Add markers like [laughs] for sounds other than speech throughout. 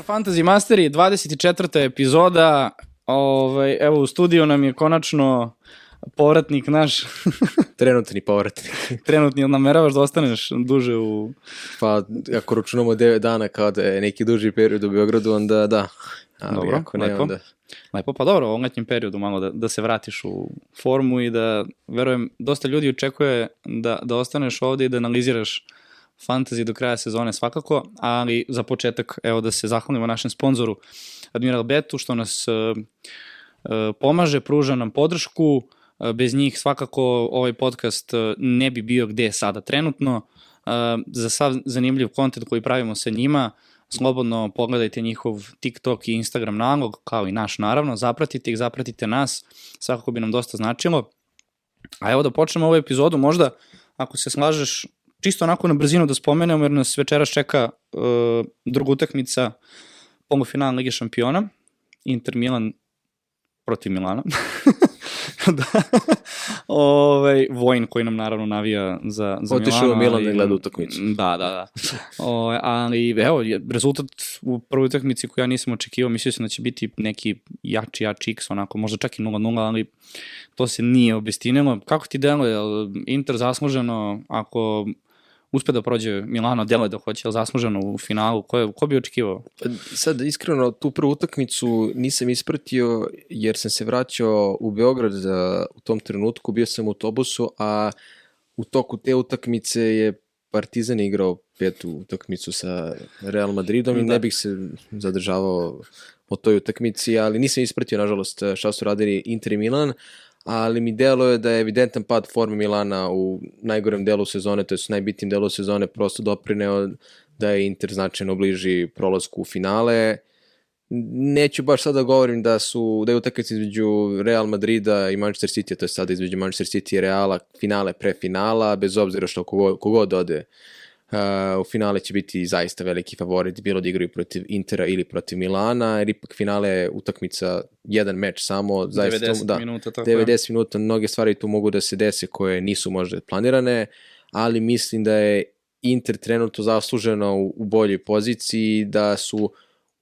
Pozdrav Fantasy Masteri, 24. epizoda. Ovaj, evo u studiju nam je konačno povratnik naš. [laughs] Trenutni povratnik. [laughs] Trenutni, ili nameravaš da ostaneš duže u... Pa, ako računamo 9 dana kao da je neki duži period u Beogradu, onda da. Ali Dobro, ako ne, lepo. onda... Lepo, pa dobro, u ovom periodu malo da, da se vratiš u formu i da, verujem, dosta ljudi očekuje da, da ostaneš ovde i da analiziraš fantasy do kraja sezone svakako, ali za početak, evo da se zahvalimo našem sponzoru Admiral Betu, što nas e, e, pomaže, pruža nam podršku, E, bez njih svakako ovaj podcast ne bi bio gde je sada trenutno. Za sav zanimljiv kontent koji pravimo sa njima, slobodno pogledajte njihov TikTok i Instagram nalog, kao i naš naravno, zapratite ih, zapratite nas, svakako bi nam dosta značilo. A evo da počnemo ovu epizodu, možda, ako se slažeš, čisto onako na brzinu da spomenemo, jer nas večeras čeka uh, druga utakmica polufinala Lige šampiona, Inter Milan protiv Milana. [laughs] da. Ove, Vojn koji nam naravno navija za, za Otišao Milano. u Milan da gleda utakmicu. Da, da, da. O, ali evo, rezultat u prvoj utakmici koju ja nisam očekivao, mislio sam da će biti neki jači, jači x, onako, možda čak i 0-0, ali to se nije obestinilo. Kako ti deluje, Inter zasluženo, ako uspe da prođe Milano, deluje da hoće, zasluženo u finalu, ko, je, ko bi očekivao? Pa, Sad, iskreno, tu prvu utakmicu nisam ispratio jer sam se vraćao u Beograd za, u tom trenutku, bio sam u autobusu, a u toku te utakmice je Partizan igrao petu utakmicu sa Real Madridom i Da. ne bih se zadržavao o toj utakmici, ali nisam ispratio, nažalost, šta su radili Inter i Milan, ali mi delo je da je evidentan pad forme Milana u najgorem delu sezone, to je najbitnijem delu sezone, prosto doprineo da je Inter značajno bliži prolasku u finale. Neću baš sada govorim da su da je utakmica između Real Madrida i Manchester City, to je sada između Manchester City i Reala, finale pre finala, bez obzira što kogo, kogod ode uh, u finale će biti zaista veliki favorit, bilo da igraju protiv Intera ili protiv Milana, jer ipak finale je utakmica, jedan meč samo, zaista 90 da, minuta, tako je. 90 minuta, mnoge stvari tu mogu da se dese koje nisu možda planirane, ali mislim da je Inter trenutno zasluženo u, u boljoj poziciji, da su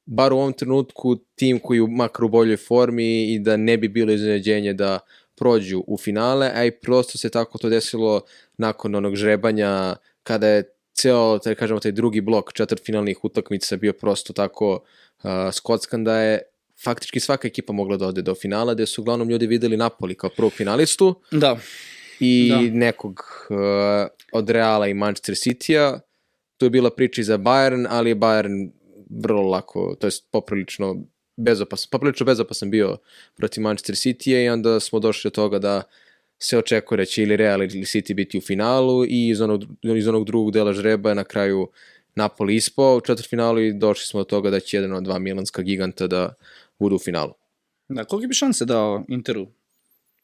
bar u ovom trenutku tim koji je makar u boljoj formi i da ne bi bilo iznenađenje da prođu u finale, a i prosto se tako to desilo nakon onog žrebanja kada je ceo, da kažemo, taj drugi blok četvrtfinalnih utakmica bio prosto tako uh, skockan da je faktički svaka ekipa mogla da ode do finala, gde su uglavnom ljudi videli Napoli kao prvog finalistu Da, i Da. nekog uh, od Reala i Manchester City-a. Tu je bila priča i za Bayern, ali je Bayern vrlo lako, to jest poprilično bezopasan, poprilično bezopasan bio protiv Manchester City-a i onda smo došli do toga da se očekuje da će ili Real ili City biti u finalu i iz onog, iz onog drugog dela žreba je na kraju Napoli ispao u četvrtfinalu i došli smo do toga da će jedan od dva milanska giganta da budu u finalu. da, koliko bi šanse dao Interu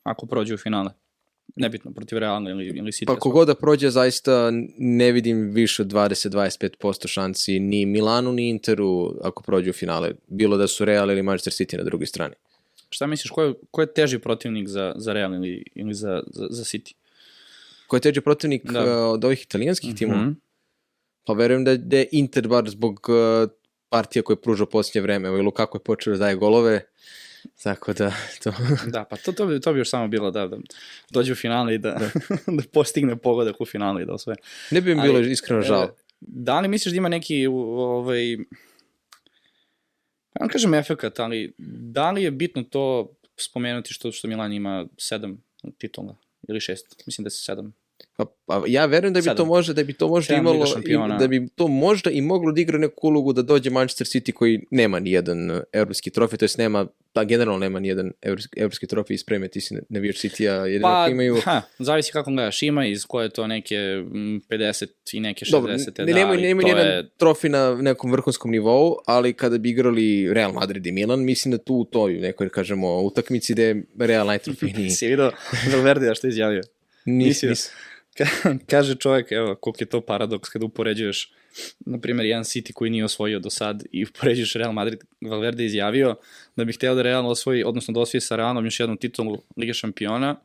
ako prođe u finale? Nebitno, protiv Realna ili, ili City. Pa kogod da prođe, zaista ne vidim više od 20-25% šansi ni Milanu ni Interu ako prođu u finale. Bilo da su Real ili Manchester City na drugoj strani. Šta misliš, ko je, ko je teži protivnik za, za Real ili, ili za, za, za City? Ko je teđe protivnik Da. da. od ovih italijanskih timova? Mhm. Pa verujem da, da je Inter bar zbog uh, partija koje pruža posljednje vreme. Evo Lukaku je počeo da daje golove, tako da to... [laughs] Da, pa to, to, bi, to bi još samo bilo da, da dođe u finale i da, da. [laughs] postigne pogodak u finalu i da osvoje. ne bi mi bilo iskreno žao. E, Da li misliš da ima neki ovaj, ja ne kažem efekat, ali da li je bitno to spomenuti što, što Milan ima sedam titula ili šest? Mislim da se sedam. Pa, pa ja verujem da bi Sedam. to možda da bi to možda imalo i- da bi to možda i moglo da igra neku ulogu da dođe Manchester City koji nema ni jedan uh, evropski trofej, to jest nema pa generalno nema ni jedan evropski, evropski trofej ispreme, ti si navijač City-a, jedino Pa, imaju ha, zavisi kako gledaš, ima iz koje to neke mm, 50 i neke 60. Dobro, da, ne, nemaju, ali nemaju to nijedan je- trofej na nekom vrhunskom nivou, ali kada bi igrali Real Madrid i Milan, mislim da tu u toj nekoj, kažemo, utakmici gde je Real najtrofejniji. [laughs] Si vidio Valverdija što je izjavio? Nis, nis, Ka- [laughs] kaže čovjek, evo, koliko je to paradoks kada upoređuješ, na primjer, jedan City koji nije osvojio do sad i upoređuješ Real Madrid, Valverde je izjavio da bi hteo da Real osvoji, odnosno da osvoji sa Realom još jednu titulu Lige šampiona,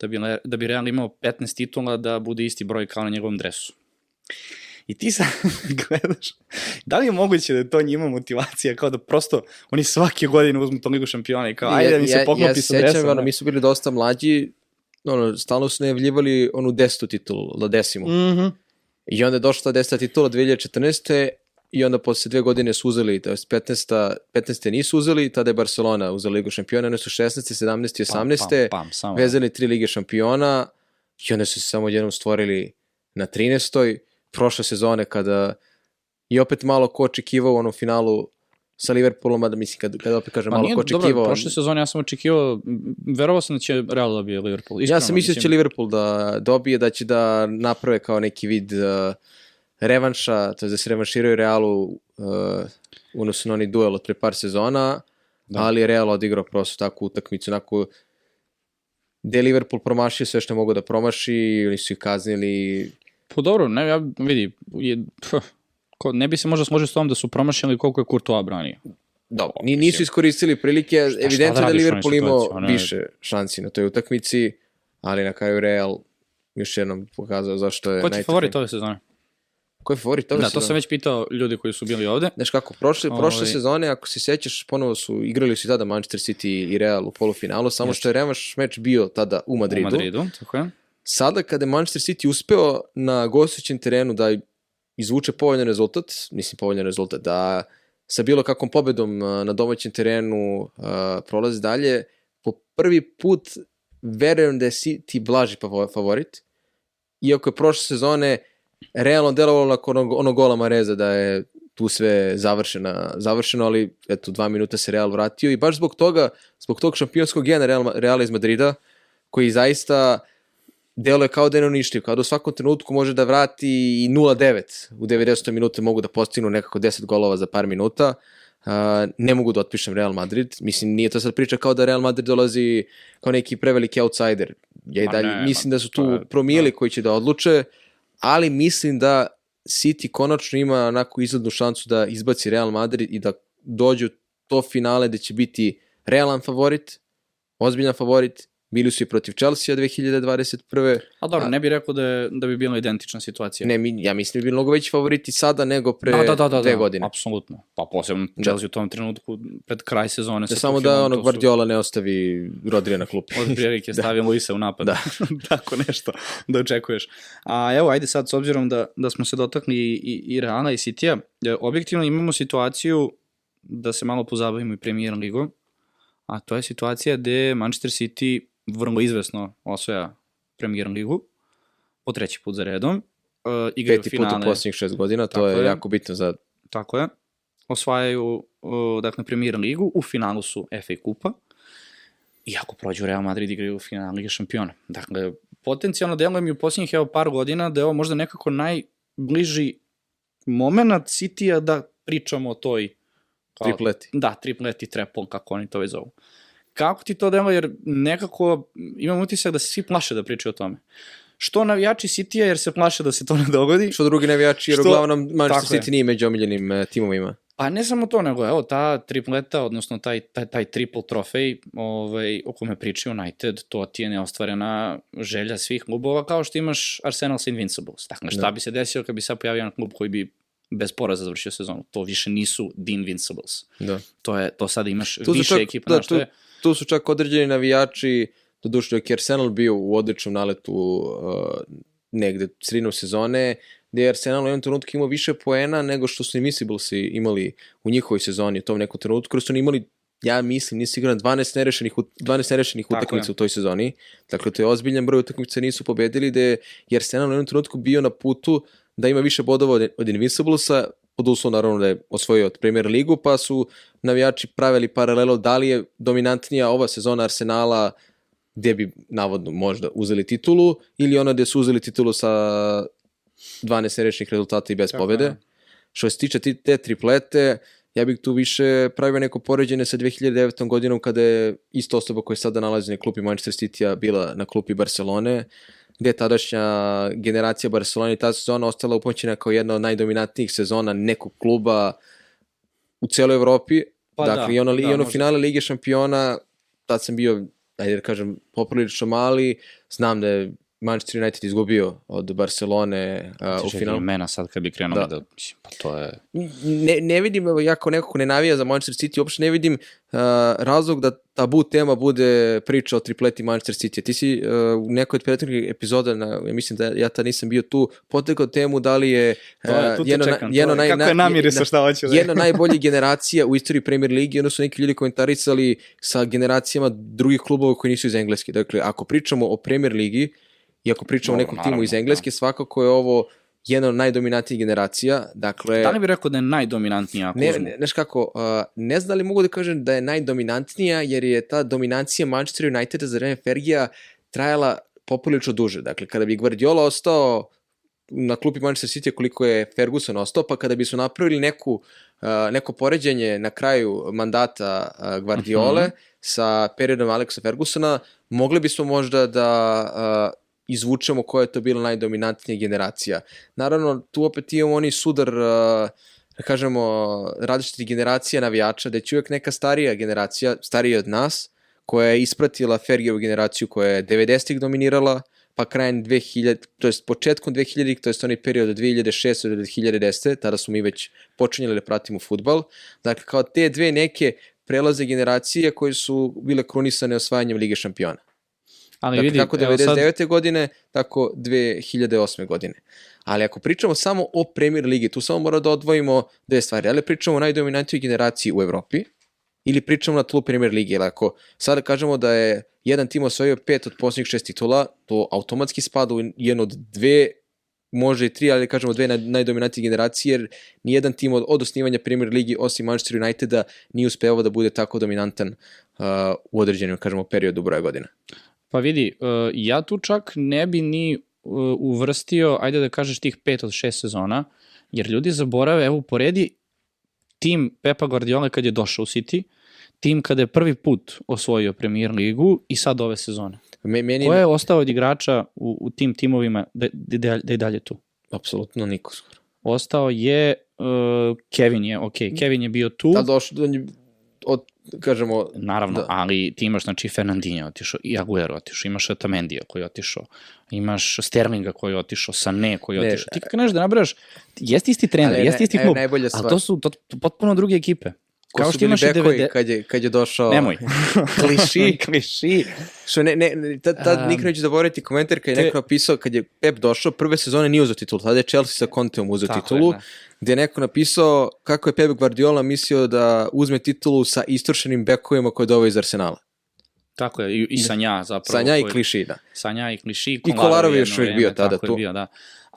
da bi, da bi Real imao 15 titula da bude isti broj kao na njegovom dresu. I ti sad [laughs] gledaš, da li je moguće da je to njima motivacija, kao da prosto oni svake godine uzmu to ligu šampiona i kao, ajde da mi se poklopi ja, ja sa sećam, dresom. ono, ne? mi su bili dosta mlađi, ono, stalno su najavljivali onu desetu titulu, la desimu. Mhm. I onda je došla ta deseta titula 2014. I onda posle dve godine su uzeli, to je 15. 15. nisu uzeli, tada je Barcelona uzela ligu šampiona, one su 16. 17. i 18. Pam, pam, pam, vezali tri lige šampiona i onda su se samo jednom stvorili na 13. Prošle sezone kada i opet malo ko očekivao u onom finalu sa Liverpoolom, da mislim kad, kad opet kažem Ma malo ko dobro, očekivao. prošle sezone ja sam očekivao, verovao sam da će Real dobije Liverpool. Iskreno, ja sam mislio da će Liverpool da dobije, da će da naprave kao neki vid uh, revanša, to je da se revanširaju Realu uh, unosno na onaj duel od pre par sezona, Da. ali Real odigrao prosto takvu utakmicu, onako gde Liverpool promašio sve što mogu da promaši, oni su ih kaznili, Pa dobro, ne, ja vidi, je, pf, [laughs] ko, ne bi se možda složio s tom da su promašili koliko je Courtois branio. Dobro, ni, nisu iskoristili prilike, šta evidentno da da, radiš u Liverpool imao više šansi na toj utakmici, ali na kraju Real još jednom pokazao zašto je Ko ti je favorit ove sezone? Ko je favorit ove Da, to sezone? sam već pitao ljudi koji su bili ovde. Znaš kako, prošle, prošle Ovaj- sezone, ako se sećaš, ponovo su igrali su i tada Manchester City i Real u polufinalu, samo što je revanš meč bio tada u Madridu. U Madridu, tako je. Sada kada je Manchester City uspeo na gostujućem terenu da izvuče povoljan rezultat, mislim povoljan rezultat, da sa bilo kakvom pobedom na domaćem terenu prolazi dalje, po prvi put verujem da je City blaži favorit, iako je prošle sezone realno delovalo nakon onog, onog gola Mareza da je tu sve završena, završeno, ali eto, dva minuta se Real vratio i baš zbog toga, zbog tog šampionskog gena Real, Reala iz Madrida, koji zaista deluje kao da je neuništiv, kao da u svakom trenutku može da vrati i 0-9 u 90. minute mogu da postignu nekako 10 golova za par minuta. Uh, ne mogu da otpišem Real Madrid. Mislim, nije to sad priča kao da Real Madrid dolazi kao neki preveliki outsider. Ja i Ma dalje ne, mislim da su to tu je- promijeli koji će da odluče, ali mislim da City konačno ima onako izglednu šansu da izbaci Real Madrid i da dođe u to finale da će biti realan favorit, ozbiljan favorit, bili su i protiv Chelsea 2021. A dobro, ne bih rekao da, je, da bi bila identična situacija. Ne, mi, ja mislim da bi mnogo veći favoriti sada nego pre da, da, da, da, dve da, godine. Apsolutno. Pa posebno Da. Chelsea u tom trenutku pred kraj sezone. Da sa samo da ono su- Guardiola ne ostavi Rodrija na klupi. Od prilike [laughs] Da. stavio Luisa u napad. Da. [laughs] Tako nešto da očekuješ. A evo, ajde sad, s obzirom da, da smo se dotakli i, i, i Reala i Citya, e, objektivno imamo situaciju da se malo pozabavimo i Premier ligom, a to je situacija gde Manchester City vrlo izvesno osvoja Premier ligu po treći put za redom. Uh, igraju Peti put finale. u posljednjih šest godina, to Tako je, je. jako bitno za... Tako je. Osvajaju, uh, dakle, Premier ligu, u finalu su FA kupa. I ako prođu Real Madrid igraju u finalu Lige šampiona. Dakle, potencijalno deluje mi u posljednjih evo par godina da je ovo možda nekako najbliži moment City-a da pričamo o toj kao- Tripleti. Da, tripleti, treple, kako oni to već zovu. Kako ti to deluje, jer nekako imam utisak da se svi plaše da pričaju o tome. Što navijači City-a jer se plaše da se to ne dogodi, Što drugi navijači, jer Što- uglavnom Manchester je. City nije među omiljenim uh, timovima. Pa ne samo to, nego evo ta tripleta, odnosno taj, taj, taj triple trofej ovaj, o kome priča United, to ti je neostvarena želja svih klubova, kao što imaš Arsenal sa Invincibles. Dakle, šta Da. bi se desilo kad bi sad pojavio jedan klub koji bi bez poraza završio sezonu? To više nisu The Invincibles. Da. To, je, to sada imaš Tu više čak- ekipa. da, tu- je, Tu su čak određeni navijači, doduše dok je Arsenal bio u odličnom naletu uh, negde sredinom sezone, gde je Arsenal u jednom trenutku imao više poena nego što su Invinciblesi imali u njihovoj sezoni u tom nekom trenutku, jer su oni imali ja mislim, nisu igrali 12 nerešenih, ut- 12 nerešenih utakmica u toj sezoni. Dakle, to je ozbiljan broj utakmica, nisu pobedili, da je Arsenal u jednom trenutku bio na putu da ima više bodova od, od Invinciblesa, pod uslovom naravno da je osvojio od Premier ligu, pa su navijači pravili paralelo da li je dominantnija ova sezona Arsenala gde bi navodno možda uzeli titulu ili ona gde su uzeli titulu sa 12 nerešnih rezultata i bez Tako pobede. je. Što se tiče ti- te triplete, ja bih tu više pravio neko poređenje sa 2009. godinom kada je isto osoba koja je sada nalazi na klupi Manchester City-a bila na klupi Barcelone, gde je tadašnja generacija Barcelona i ta sezona ostala upoćena kao jedna od najdominantnijih sezona nekog kluba u celoj Evropi. Pa dakle, da, i ono, da, i ono možda. finale Lige šampiona, tad sam bio, ajde da kažem, poprilično mali, znam da je Manchester United izgubio od Barcelone uh, u finalu. imena sad kad bi krenuo Da. da, mislim, pa to je... Ne, ne vidim, evo, ja kao neko ko ne navija za Manchester City, uopšte ne vidim uh, razlog da tabu tema bude priča o tripleti Manchester City. Ti si uh, u nekoj od prethodnih epizoda, na, ja mislim da ja tad nisam bio tu, potekao temu da li je To je, te jedno, na- čekam. jedno naj, kako je namirisao šta hoće da... jedna najbolji generacija u istoriji Premier Ligi, onda su neki ljudi komentarisali sa generacijama drugih klubova koji nisu iz Engleske. Dakle, ako pričamo o Premier Ligi i ako pričamo o nekom naravno, timu iz da. Engleske, svakako je ovo jedna od najdominantnijih generacija. Dakle, Da li bi rekao da je najdominantnija ako ne, uzmu? ne, znaš kako, uh, ne znam da li mogu da kažem da je najdominantnija, jer je ta dominancija Manchester Uniteda za vreme Fergija trajala poprilično duže. Dakle, kada bi Guardiola ostao na klupi Manchester City koliko je Ferguson ostao, pa kada bi su napravili neku, uh, neko poređenje na kraju mandata uh, Guardiole Mhm. sa periodom Alexa Fergusona, mogli bismo možda da uh, izvučemo koja je to bila najdominantnija generacija. Naravno, tu opet imamo oni sudar uh, da kažemo, različitih generacija navijača, da će uvek neka starija generacija, starija od nas, koja je ispratila Fergijevu generaciju koja je 90-ih dominirala, pa krajem 2000, to jest početkom 2000-ih, to jest onaj period od 2006. do 2010. Tada smo mi već počinjeli da pratimo futbal. Dakle, kao te dve neke prelaze generacije koje su bile krunisane osvajanjem Lige šampiona. Ali Dakle, vidi, kako evo 99. sad, godine, tako 2008. godine. Ali ako pričamo samo o Premier Ligi, tu samo mora da odvojimo dve stvari. Ali pričamo o najdominantnijoj generaciji u Evropi ili pričamo na tlu Premier Ligi. Jer ako sada kažemo da je jedan tim osvojio pet od posljednjih šest titula, to automatski spada u jednu od dve može i tri, ali kažemo dve naj, najdominantnije generacije, jer nijedan tim od, od osnivanja Premier Ligi osim Manchester Uniteda nije uspevao da bude tako dominantan uh, u određenom, kažemo, periodu broja godina. Pa vidi, uh, ja tu čak ne bi ni uh, uvrstio, ajde da kažeš tih pet od šest sezona, jer ljudi zaborave, evo poredi tim Pepa Guardiola kad je došao u City, tim kada je prvi put osvojio Premier ligu i sad ove sezone. Me, meni Ko je ostao od igrača u, u tim timovima da, da, da, da je dalje tu? apsolutno niko skoro. Ostao je uh, Kevin je, ok, Kevin je bio tu. Da došlo do nje- od, kažemo, Naravno, Da. ali ti imaš, znači, Fernandinho otišao, i Aguero otišao, imaš Otamendia koji je otišao, imaš Sterlinga koji je otišao, Sané koji je otišao. Ti kako nešto da nabraš, jeste isti trener, jeste isti evo klub, ali to su to, to potpuno druge ekipe. Ko Kao što imaš i 90... kad je, kad je došao... Nemoj. [laughs] Kliši. Kliši. Što ne, ne, tad, tad Um, nikad neću zaboraviti komentar kad je te- neko napisao, kad je Pep došao, prve sezone nije uzeo titulu, tada je Chelsea sa Conteom Tako je, titulu, da. gde je neko napisao kako je Pep Guardiola mislio da uzme titulu sa istrošenim bekovima koje doveo iz Arsenala. Tako je, i, i Sanja zapravo. Sanja i koji- Kliši, da. Sanja i Kliši. I Kolarov je još uvijek bio tada tako tu. Je bio, da.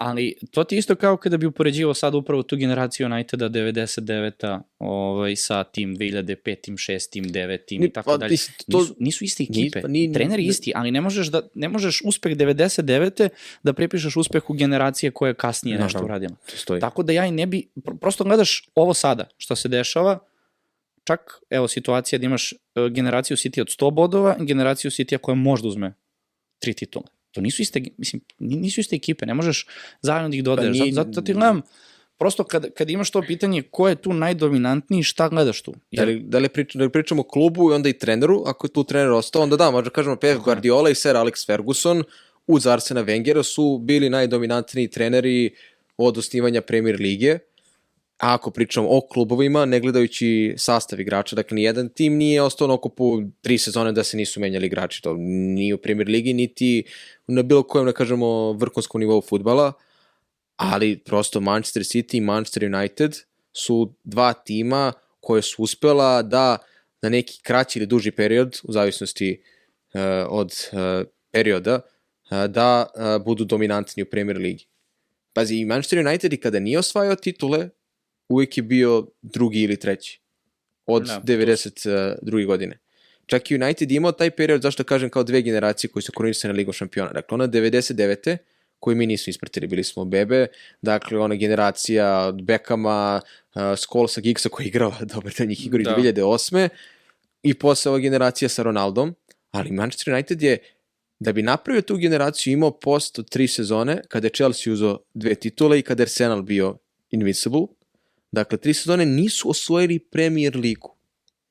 Ali to ti je isto kao kada bi upoređivao sad upravo tu generaciju Uniteda 99-a ovaj, sa tim 2005, tim 6, tim 9, tim Ni- i tako pa, dalje. to- Nisu, nisu iste Ni- ekipe, pa ni- treneri isti, ali ne možeš, da, ne možeš uspeh 99. da prepišeš uspehu generacije koja je kasnije nešto Naravno. uradila. Stoji. Tako da ja i ne bi, pr- prosto gledaš ovo sada, što se dešava, čak, evo, situacija da imaš e, generaciju City od 100 bodova, generaciju City koja može da uzme tri titule. To nisu iste, mislim, ni- nisu iste ekipe, ne možeš zajedno da ih dodaješ. Pa ni- Zato, zato ti gledam, prosto kad, kad imaš to pitanje ko je tu najdominantniji, šta gledaš tu? Da Jer, li, da li, pričam, da li pričamo o klubu i onda i treneru, ako je tu trener ostao, onda da, možda kažemo Pep Guardiola i Sir Alex Ferguson uz Arsena Wengera su bili najdominantniji treneri od osnivanja Premier Lige, ako pričamo o klubovima, ne gledajući sastav igrača, dakle nijedan tim nije ostao na okupu tri sezone da se nisu menjali igrači, to ni u Premier Ligi, niti na bilo kojem, da kažemo, vrhunskom nivou futbala, ali prosto Manchester City i Manchester United su dva tima koje su uspela da na neki kraći ili duži period, u zavisnosti uh, od uh, perioda, uh, da uh, budu dominantni u Premier Ligi. Pazi, i Manchester United i kada nije osvajao titule, uvijek je bio drugi ili treći. Od Da, da, 92. godine. Čak i United je imao taj period, zašto kažem, kao dve generacije koji su koronisane Ligom šampiona. Dakle, ona 99 koju mi nismo ispratili, bili smo bebe, dakle ona generacija od Beckhama, uh, Skolsa, Giggsa koji je igrao, [laughs] dobro da njih igra i Da. 2008. I posle ova generacija sa Ronaldom, ali Manchester United je da bi napravio tu generaciju imao post od tri sezone kada je Chelsea uzeo dve titule i kada je Arsenal bio invincible. Dakle, tri sezone nisu osvojili Premier ligu.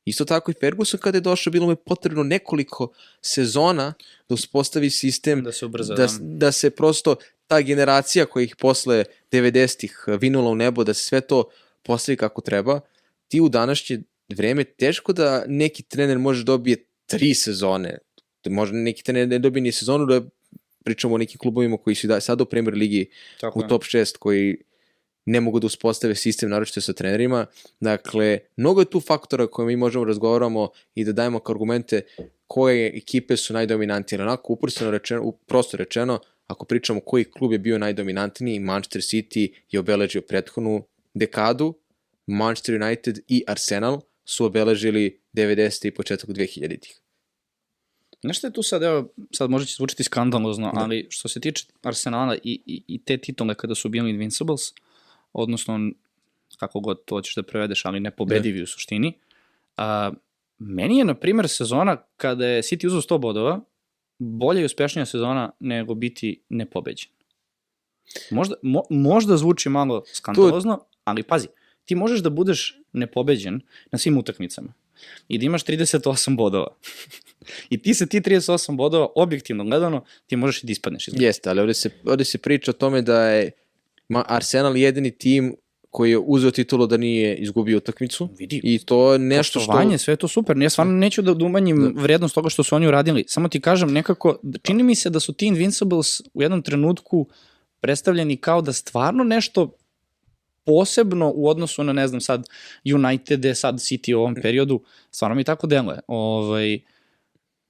Isto tako i Ferguson kada je došao, bilo mu je potrebno nekoliko sezona da uspostavi sistem Da se ubrza, da, da. da se prosto ta generacija koja ih posle 90-ih vinula u nebo, da se sve to postavi kako treba, ti u današnje vreme teško da neki trener može dobije tri sezone. Možda neki trener ne dobije ni sezonu da pričamo o nekim klubovima koji su da, sada u premier ligi Tako u je. top 6 koji ne mogu da uspostave sistem, naročito sa trenerima. Dakle, mnogo je tu faktora koje mi možemo razgovaramo i da dajemo kao argumente koje ekipe su najdominantnije. Onako, uprostno rečeno, u- prosto rečeno, ako pričamo koji klub je bio najdominantniji, Manchester City je obeležio prethodnu dekadu, Manchester United i Arsenal su obeležili 90. i početak 2000-ih. Znaš šta je tu sad, evo, sad može će zvučiti skandalozno, ali što se tiče Arsenala i, i, i te titule kada su bili Invincibles, odnosno kako god to ćeš da prevedeš, ali nepobedivi u suštini, a, meni je, na primjer, sezona kada je City uzao 100 bodova, bolja i uspešnija sezona nego biti nepobeđen. Možda, mo, možda zvuči malo skandalozno, ali pazi, ti možeš da budeš nepobeđen na svim utakmicama i da imaš 38 bodova. [laughs] I ti sa ti 38 bodova, objektivno gledano, ti možeš i da ispadneš iz Jeste, ali ovde se, ovde se priča o tome da je Ma- Arsenal jedini tim koji je uzeo titulu da nije izgubio utakmicu. Vidi, I to je nešto što... Sve je to super. Ja stvarno neću da umanjim vrednost toga što su oni uradili. Samo ti kažem nekako, da- čini mi se da su ti Invincibles u jednom trenutku predstavljeni kao da stvarno nešto posebno u odnosu na, ne znam, sad United, sad City u ovom periodu, stvarno mi tako deluje. Ovaj,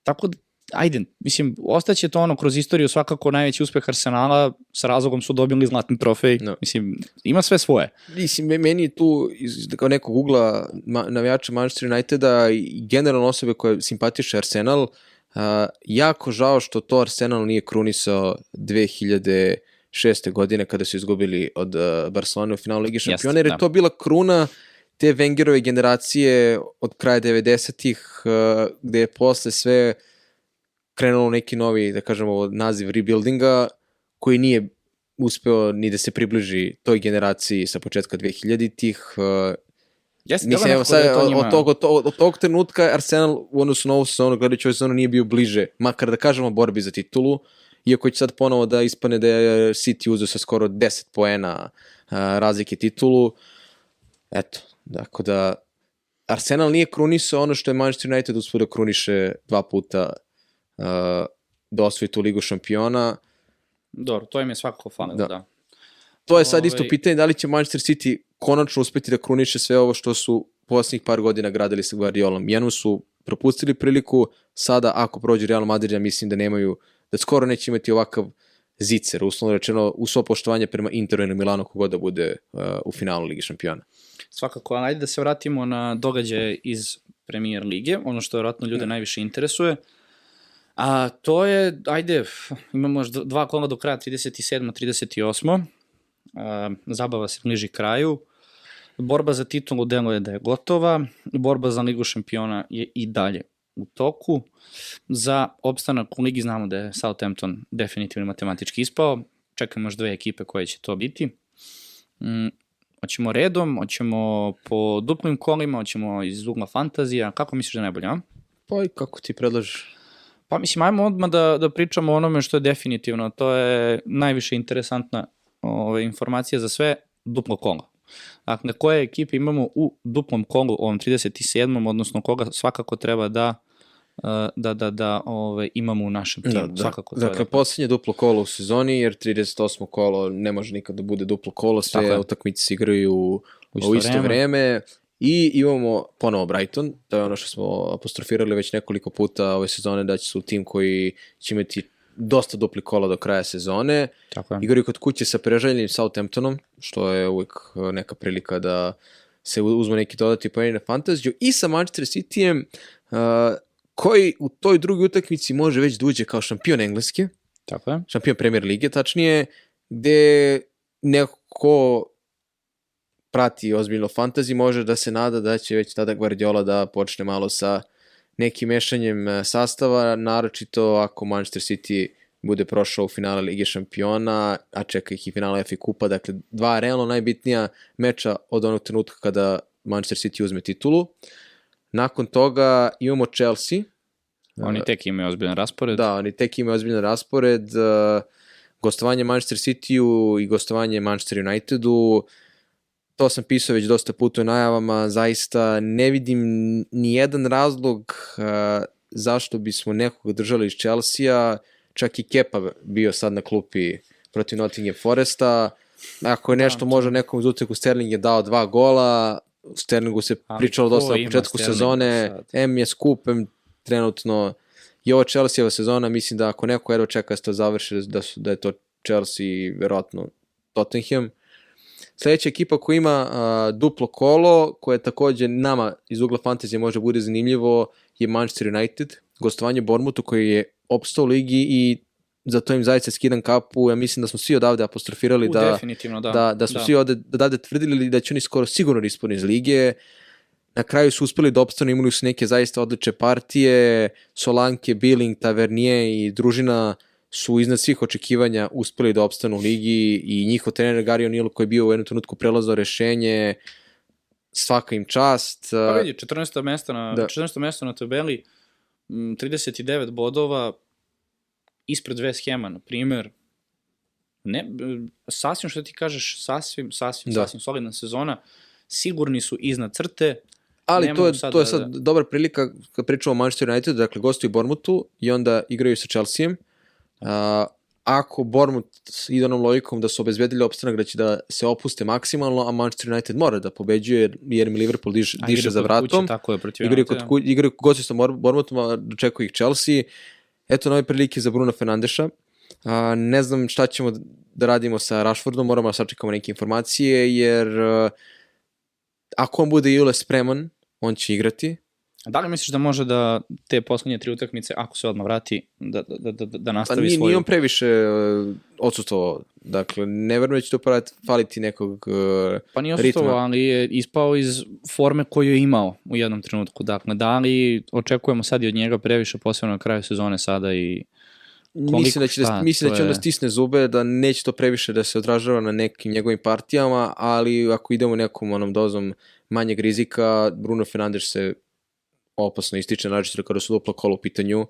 tako da, ajde, mislim, ostaće to ono kroz istoriju svakako najveći uspeh Arsenala, sa razlogom su dobili zlatni trofej, No. mislim, ima sve svoje. Mislim, me- meni je tu iz, kao nekog ugla ma, navijača Manchester Uniteda i generalno osobe koje simpatiše Arsenal, a, jako žao što to Arsenal nije krunisao 2006. godine kada su izgubili od uh, Barcelona u finalu Ligi šampiona, jer je da. to bila kruna te Wengerove generacije od kraja 90-ih, uh, gde je posle sve krenulo neki novi, da kažemo, naziv rebuildinga, koji nije uspeo ni da se približi toj generaciji sa početka 2000-ih. Uh, Jeste, mislim, evo da sad, to od, njima- od, tog, od, tog, od tog trenutka Arsenal u odnosu na ovu sezonu, gledajući ovu sezonu, nije bio bliže, makar da kažemo borbi za titulu, iako će sad ponovo da ispane da je City uzeo sa skoro 10 poena uh, razlike titulu. Eto, dakle da Arsenal nije krunisao ono što je Manchester United uspio da kruniše dva puta da osvoji tu ligu šampiona. Dobro, to im je svakako falilo, Da. da. To je sad isto Ovaj- pitanje da li će Manchester City konačno uspeti da kruniše sve ovo što su posljednjih par godina gradili sa Guardiolom. Jednu su propustili priliku, sada ako prođe Real Madrid, ja mislim da nemaju, da skoro neće imati ovakav zicer, uslovno rečeno, u svo poštovanje prema Interu ili Milanu kogod da bude uh, u finalu Ligi šampiona. Svakako, ali ajde da se vratimo na događaje iz Premier Lige, ono što vjerojatno ljude najviše interesuje. A to je, ajde, imamo još dva kola do kraja, 37. 38. A, zabava se bliži kraju. Borba za titulu deluje da je gotova. Borba za Ligu šampiona je i dalje u toku. Za opstanak u Ligi znamo da je Southampton definitivno matematički ispao. Čekamo još dve ekipe koje će to biti. Mm, Hoćemo redom, hoćemo po duplim kolima, hoćemo iz ugla fantazija. Kako misliš da je najbolje, a? Pa i kako ti predlažeš? Pa mislim, ajmo odmah da, da pričamo o onome što je definitivno. To je najviše interesantna ove, informacija za sve duplo kolo. Dakle, koje ekipe imamo u duplom kolu, ovom 37. odnosno koga svakako treba da eh, da, da, da ove, imamo u našem timu. Da, da. Svakako Dakle, poslednje duplo kolo u sezoni, jer 38. kolo ne može nikad da bude duplo kolo, sve utakmice se igraju u, U isto u isto vreme. vreme. I imamo ponovo Brighton, to je ono što smo apostrofirali već nekoliko puta ove sezone, da će su tim koji će imati dosta dupli kola do kraja sezone. Tako je. Igraju kod kuće sa preželjenim Southamptonom, što je uvijek neka prilika da se uzme neki dodati poeni na fantaziju. I sa Manchester Cityjem, uh, koji u toj drugoj utakmici može već da uđe kao šampion Engleske, Tako je. šampion Premier Lige, tačnije, gde neko ko prati ozbiljno fantasy može da se nada da će već tada Guardiola da počne malo sa nekim mešanjem e, sastava, naročito ako Manchester City bude prošao u finale Lige šampiona, a čeka ih i finale FA Kupa, dakle dva realno najbitnija meča od onog trenutka kada Manchester City uzme titulu. Nakon toga imamo Chelsea. Oni tek imaju ozbiljan raspored. Da, oni tek imaju ozbiljan raspored. Uh, gostovanje Manchester City-u i gostovanje Manchester United-u. To sam pisao već dosta puta u najavama. Zaista ne vidim ni jedan razlog uh, zašto bismo nekog držali iz Chelsea-a. Čak i Kepa bio sad na klupi protiv Nottingham Foresta. Ako je nešto da, može nekom uz uteku, Sterling je dao dva gola, Sterlingu se pričalo dosta na početku Sterling sezone, sad. M je skup, M trenutno i ovo Chelsea sezona, mislim da ako neko jedva čeka da se to završi, da, su, da je to Chelsea i verovatno Tottenham. Sledeća ekipa koja ima a, duplo kolo, koje takođe nama iz ugla fantazije može da bude zanimljivo, je Manchester United, gostovanje Bormutu koji je opstao u ligi i za to im zaista skidam kapu, ja mislim da smo svi odavde apostrofirali U, da, da, da, da smo da. svi odavde tvrdili da će oni skoro sigurno ispuni iz lige, na kraju su uspeli da opstanu, imali su neke zaista odliče partije, Solanke, Billing, Tavernier i družina su iznad svih očekivanja uspeli da opstanu u ligi i njihov trener Gary O'Neill koji je bio u jednom trenutku prelazao rešenje, svaka im čast. Pa vidi, 14. mesto na, da. 14. mesto na tabeli, 39 bodova, ispred West Hema, na primer, ne, sasvim što ti kažeš, sasvim, sasvim, da. sasvim solidna sezona, sigurni su iznad crte, Ali to je, to je sad da, da... dobra prilika kad pričamo o Manchester United, dakle gostuju Bormutu i onda igraju sa Chelseaem. Ako Bormut ide onom logikom da su obezbedili opstanak da će da se opuste maksimalno, a Manchester United mora da pobeđuje jer mi Liverpool diš, diše za vratom. Kuće, tako je, protiv igraju kod, ku, igraju gostuju sa Bormutom, a dočekuje ih Chelsea. Eto nove prilike za Bruno Fernandeša. A, ne znam šta ćemo da radimo sa Rashfordom, moramo da sačekamo neke informacije, jer a, ako on bude Jule spreman, on će igrati. Da li misliš da može da te poslednje tri utakmice, ako se odmah vrati, da, da, da, da nastavi pa nije, svoju... nije on previše uh, odsutovao. Dakle, ne verujem da će to parati, faliti nekog uh, Pa nije odsutovao, ali je ispao iz forme koju je imao u jednom trenutku. Dakle, da li očekujemo sad i od njega previše, posebno na kraju sezone sada i Koliko, mislim da će, da, mislim da će je... onda stisne zube, da neće to previše da se odražava na nekim njegovim partijama, ali ako idemo nekom onom dozom manjeg rizika, Bruno Fernandes se opasno ističe, nađe kada su dupla kola u pitanju.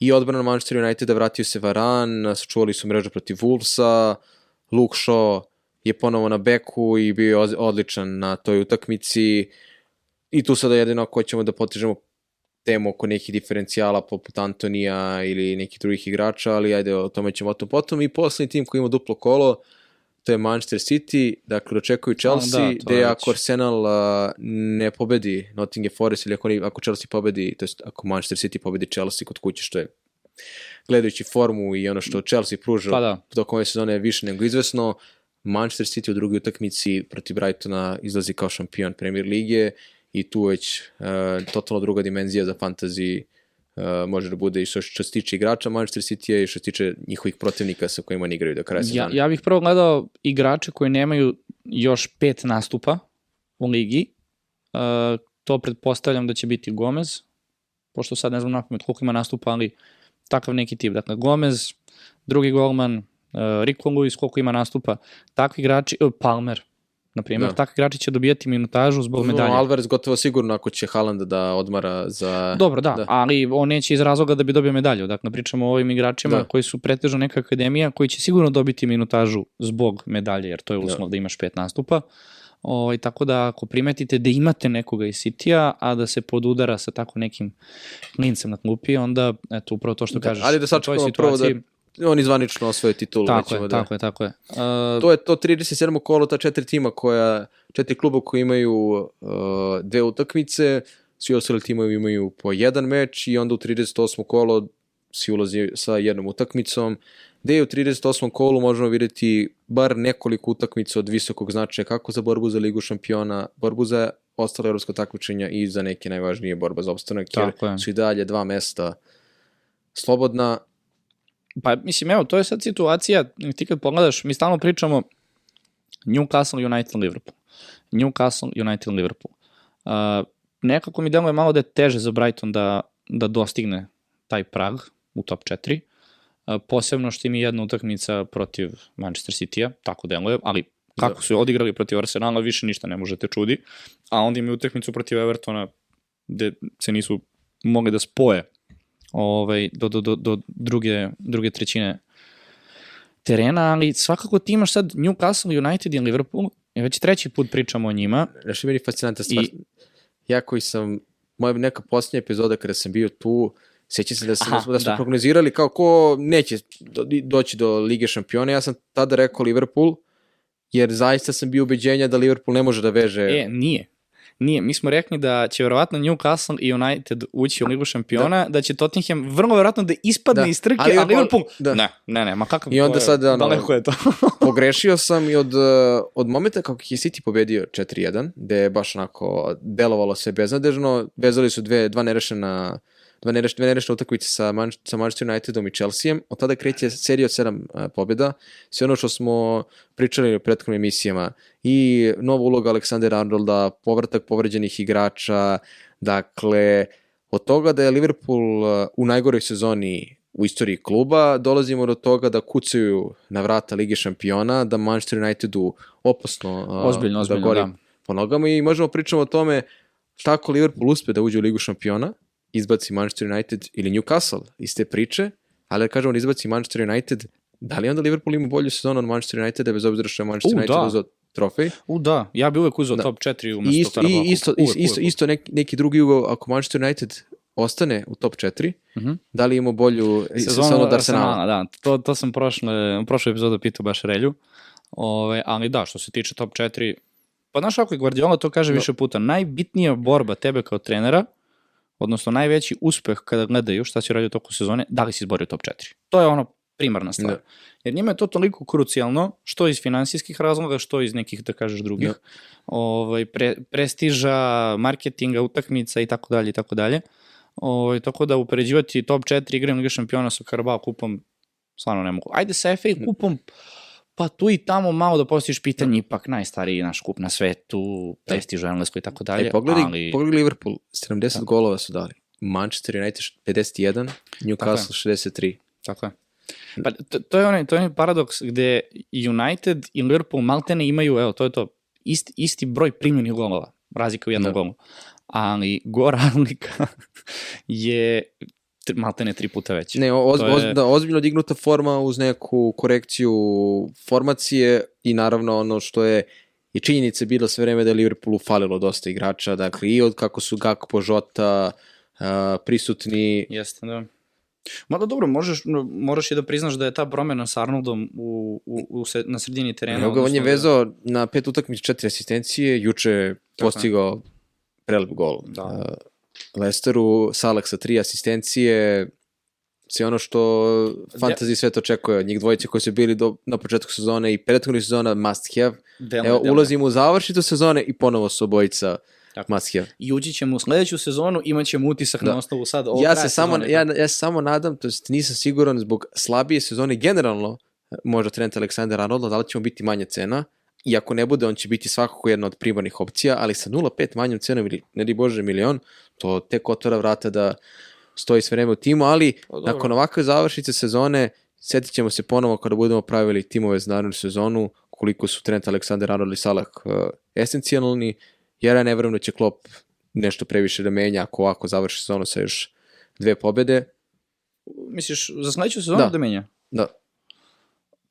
I odbrana Manchester Uniteda vratio se Varan, sačuvali su mrežu protiv Wolvesa, Luke Shaw je ponovo na beku i bio je odličan na toj utakmici. I tu sada jedino ako ćemo da potežemo temu oko nekih diferencijala poput Antonija ili nekih drugih igrača, ali ajde o tome ćemo o tom potom. I poslednji tim koji ima duplo kolo, to je Manchester City, dakle očekuju Chelsea, da, gde ako Arsenal uh, ne pobedi Nottingham Forest ili ako, ako Chelsea pobedi, to jest ako Manchester City pobedi Chelsea kod kuće, što je gledajući formu i ono što Chelsea pruža pa da. dok ove sezone je više nego izvesno, Manchester City u drugoj utakmici protiv Brightona izlazi kao šampion Premier Lige i tu već uh, totalno druga dimenzija za fantasy uh, može da bude i što, što se tiče igrača Manchester City i što se tiče njihovih protivnika sa kojima oni igraju do kraja sezona. Ja, ja bih prvo gledao igrače koji nemaju još pet nastupa u ligi. Uh, to pretpostavljam da će biti Gomez, pošto sad ne znam napamet koliko ima nastupa, ali takav neki tip. Dakle, Gomez, drugi golman, uh, Rico Lewis, koliko ima nastupa, takvi igrači, uh, Palmer, na primjer, da. takvi igrači će dobijati minutažu zbog medalje. No, Alvarez gotovo sigurno ako će Haaland da odmara za... Dobro, da, da, ali on neće iz razloga da bi dobio medalju. Dakle, pričamo o ovim igračima da. koji su pretežno neka akademija, koji će sigurno dobiti minutažu zbog medalje, jer to je da. uslov da, da imaš pet nastupa. O, ovaj, tako da ako primetite da imate nekoga iz City-a, a da se podudara sa tako nekim klincem na klupi, onda eto upravo to što da, kažeš. Ali da sačekamo prvo da oni zvanično osvoje titulu. Tako je, da... tako je, tako je. Uh, to je to 37. kolo, ta četiri tima koja, četiri kluba koji imaju uh, dve utakmice, svi ostali timovi imaju po jedan meč i onda u 38. kolo svi ulazi sa jednom utakmicom, gde u 38. kolu možemo videti bar nekoliko utakmica od visokog značaja kako za borbu za ligu šampiona, borbu za ostale evropsko takmičenja i za neke najvažnije borba za opstanak, jer je. su i dalje dva mesta slobodna Pa, mislim, evo, to je sad situacija, ti kad pogledaš, mi stalno pričamo Newcastle, United, Liverpool. Newcastle, United, Liverpool. Uh, nekako mi deluje malo da je teže za Brighton da, da dostigne taj prag u top 4. Uh, posebno što im je jedna utakmica protiv Manchester City-a, tako deluje, ali kako da. su odigrali protiv Arsenala, više ništa ne možete čudi. A onda im je utakmicu protiv Evertona gde se nisu mogli da spoje ovaj, do, do, do, do druge, druge trećine terena, ali svakako ti imaš sad Newcastle, United i Liverpool, i već treći put pričamo o njima. Znaš, je meni fascinanta stvar. I- Ja koji sam, moja neka posljednja epizoda kada sam bio tu, Sjećam se da, sam, Aha, da smo da. prognozirali kao ko neće do, doći do Lige šampiona. Ja sam tada rekao Liverpool, jer zaista sam bio ubeđenja da Liverpool ne može da veže E, nije. Nije, mi smo rekli da će verovatno Newcastle i United ući u Ligu šampiona, da, da će Tottenham vrlo verovatno da ispadne Da, iz trke, ali a Liverpool- da. ne, ne, ne, ma kakav I onda je, sad, ono, daleko je to. [laughs] pogrešio sam i od, uh, od momenta kako je City pobedio 4-1, gde je baš onako delovalo sve beznadežno, vezali su dve, dva nerešena dva dve nerešene utakmice sa, Man, sa Manchester Unitedom i Chelseaem. Od tada kreće serija od sedam uh, pobjeda. Sve ono što smo pričali u prethodnim emisijama. I nova uloga Aleksandra Arnolda, povratak povređenih igrača, dakle, od toga da je Liverpool uh, u najgoroj sezoni u istoriji kluba, dolazimo do toga da kucaju na vrata Lige šampiona, da Manchester Unitedu opasno uh, Ozbiljno, ozbiljno, da gori da. po nogama i možemo pričamo o tome šta ako Liverpool uspe da uđe u Ligu šampiona, izbaci Manchester United ili Newcastle iz te priče, ali da kažemo da izbaci Manchester United, da li onda Liverpool ima bolju sezonu od Manchester Uniteda bez obzira što je Manchester U, United da. uzeo trofej? U da, ja bi uvek uzeo Da. top 4 I umesto isto, Karabaha. i isto, Uvek, isto, uvek. isto neki, neki drugi ugao, ako Manchester United ostane u top 4, Mhm. da li ima bolju sezonu, Sezonu od Arsenala? Da, to, to sam prošle, u prošloj epizodu pitao baš Relju. Ove, ali da, što se tiče top 4, pa znaš ako je Guardiola to kaže No. više puta, najbitnija borba tebe kao trenera, odnosno najveći uspeh kada gledaju šta si radio toku sezone, da li si izborio top 4. To je ono primarna stvar. Da. Jer njima je to toliko krucijalno, što iz finansijskih razloga, što iz nekih, da kažeš, drugih, Da. ovaj, pre, prestiža, marketinga, utakmica i tako dalje i tako dalje. Ovaj, tako da upoređivati top 4 igre Liga šampiona sa Carabao kupom, stvarno ne mogu. Ajde sa FA kupom, pa tu i tamo malo da postojiš pitanje, ipak najstariji naš kup na svetu, prestiž u Engleskoj i tako dalje. E, pogledaj, ali... pogledaj Liverpool, 70 golova su dali. Manchester United 51, Newcastle 63. Tako je. Pa to, to je onaj to je onaj paradoks gde United i Liverpool maltene imaju, evo, to je to, isti, isti broj primljenih golova, razlika u jednom Da. golu. Ali go [laughs] razlika je maltene tri puta veća. Ne, oz, To je- oz, da, ozbiljno dignuta forma uz neku korekciju formacije i naravno ono što je i činjenica bila sve vreme da je Liverpoolu falilo dosta igrača, dakle i od kako su Gakpo, Žota uh, prisutni, Jeste, da. Mada dobro, možeš, moraš i da priznaš da je ta promena sa Arnoldom u, u, u se, na sredini terena. Evo ga, on je da- vezao na pet utakmica četiri asistencije, juče je. postigao prelep gol. Da. Uh, Lesteru, Salak sa tri asistencije, sve ono što fantasy svet očekuje od njih dvojice koji su bili do, na početku sezone i prethodnih sezona must have. Deluje, Evo, ulazimo u završnicu sezone i ponovo su obojica Tako. must have. I ući ćemo u sledeću sezonu, imat ćemo utisak Da. na osnovu sad ovog Ja se, samo, sezone. ja, ja se samo nadam, to jest nisam siguran zbog slabije sezone generalno, možda Trent Aleksandar Arnold, da li će mu biti manja cena, i ako ne bude, on će biti svakako jedna od primarnih opcija, ali sa 0,5 manjom cenom ili, ne di Bože, milion, to tek otvara vrata da stoji sve vreme u timu, ali Pa dobro. nakon ovakve završnice sezone, setit ćemo se ponovo kada budemo pravili timove za narednu sezonu, koliko su Trent Aleksandar Arnold i Salah uh, esencijalni, jer ja ne verujem da će Klopp nešto previše da menja ako ovako završi sezonu sa još dve pobede. Misliš, za sledeću sezonu Da. da, menja? Da,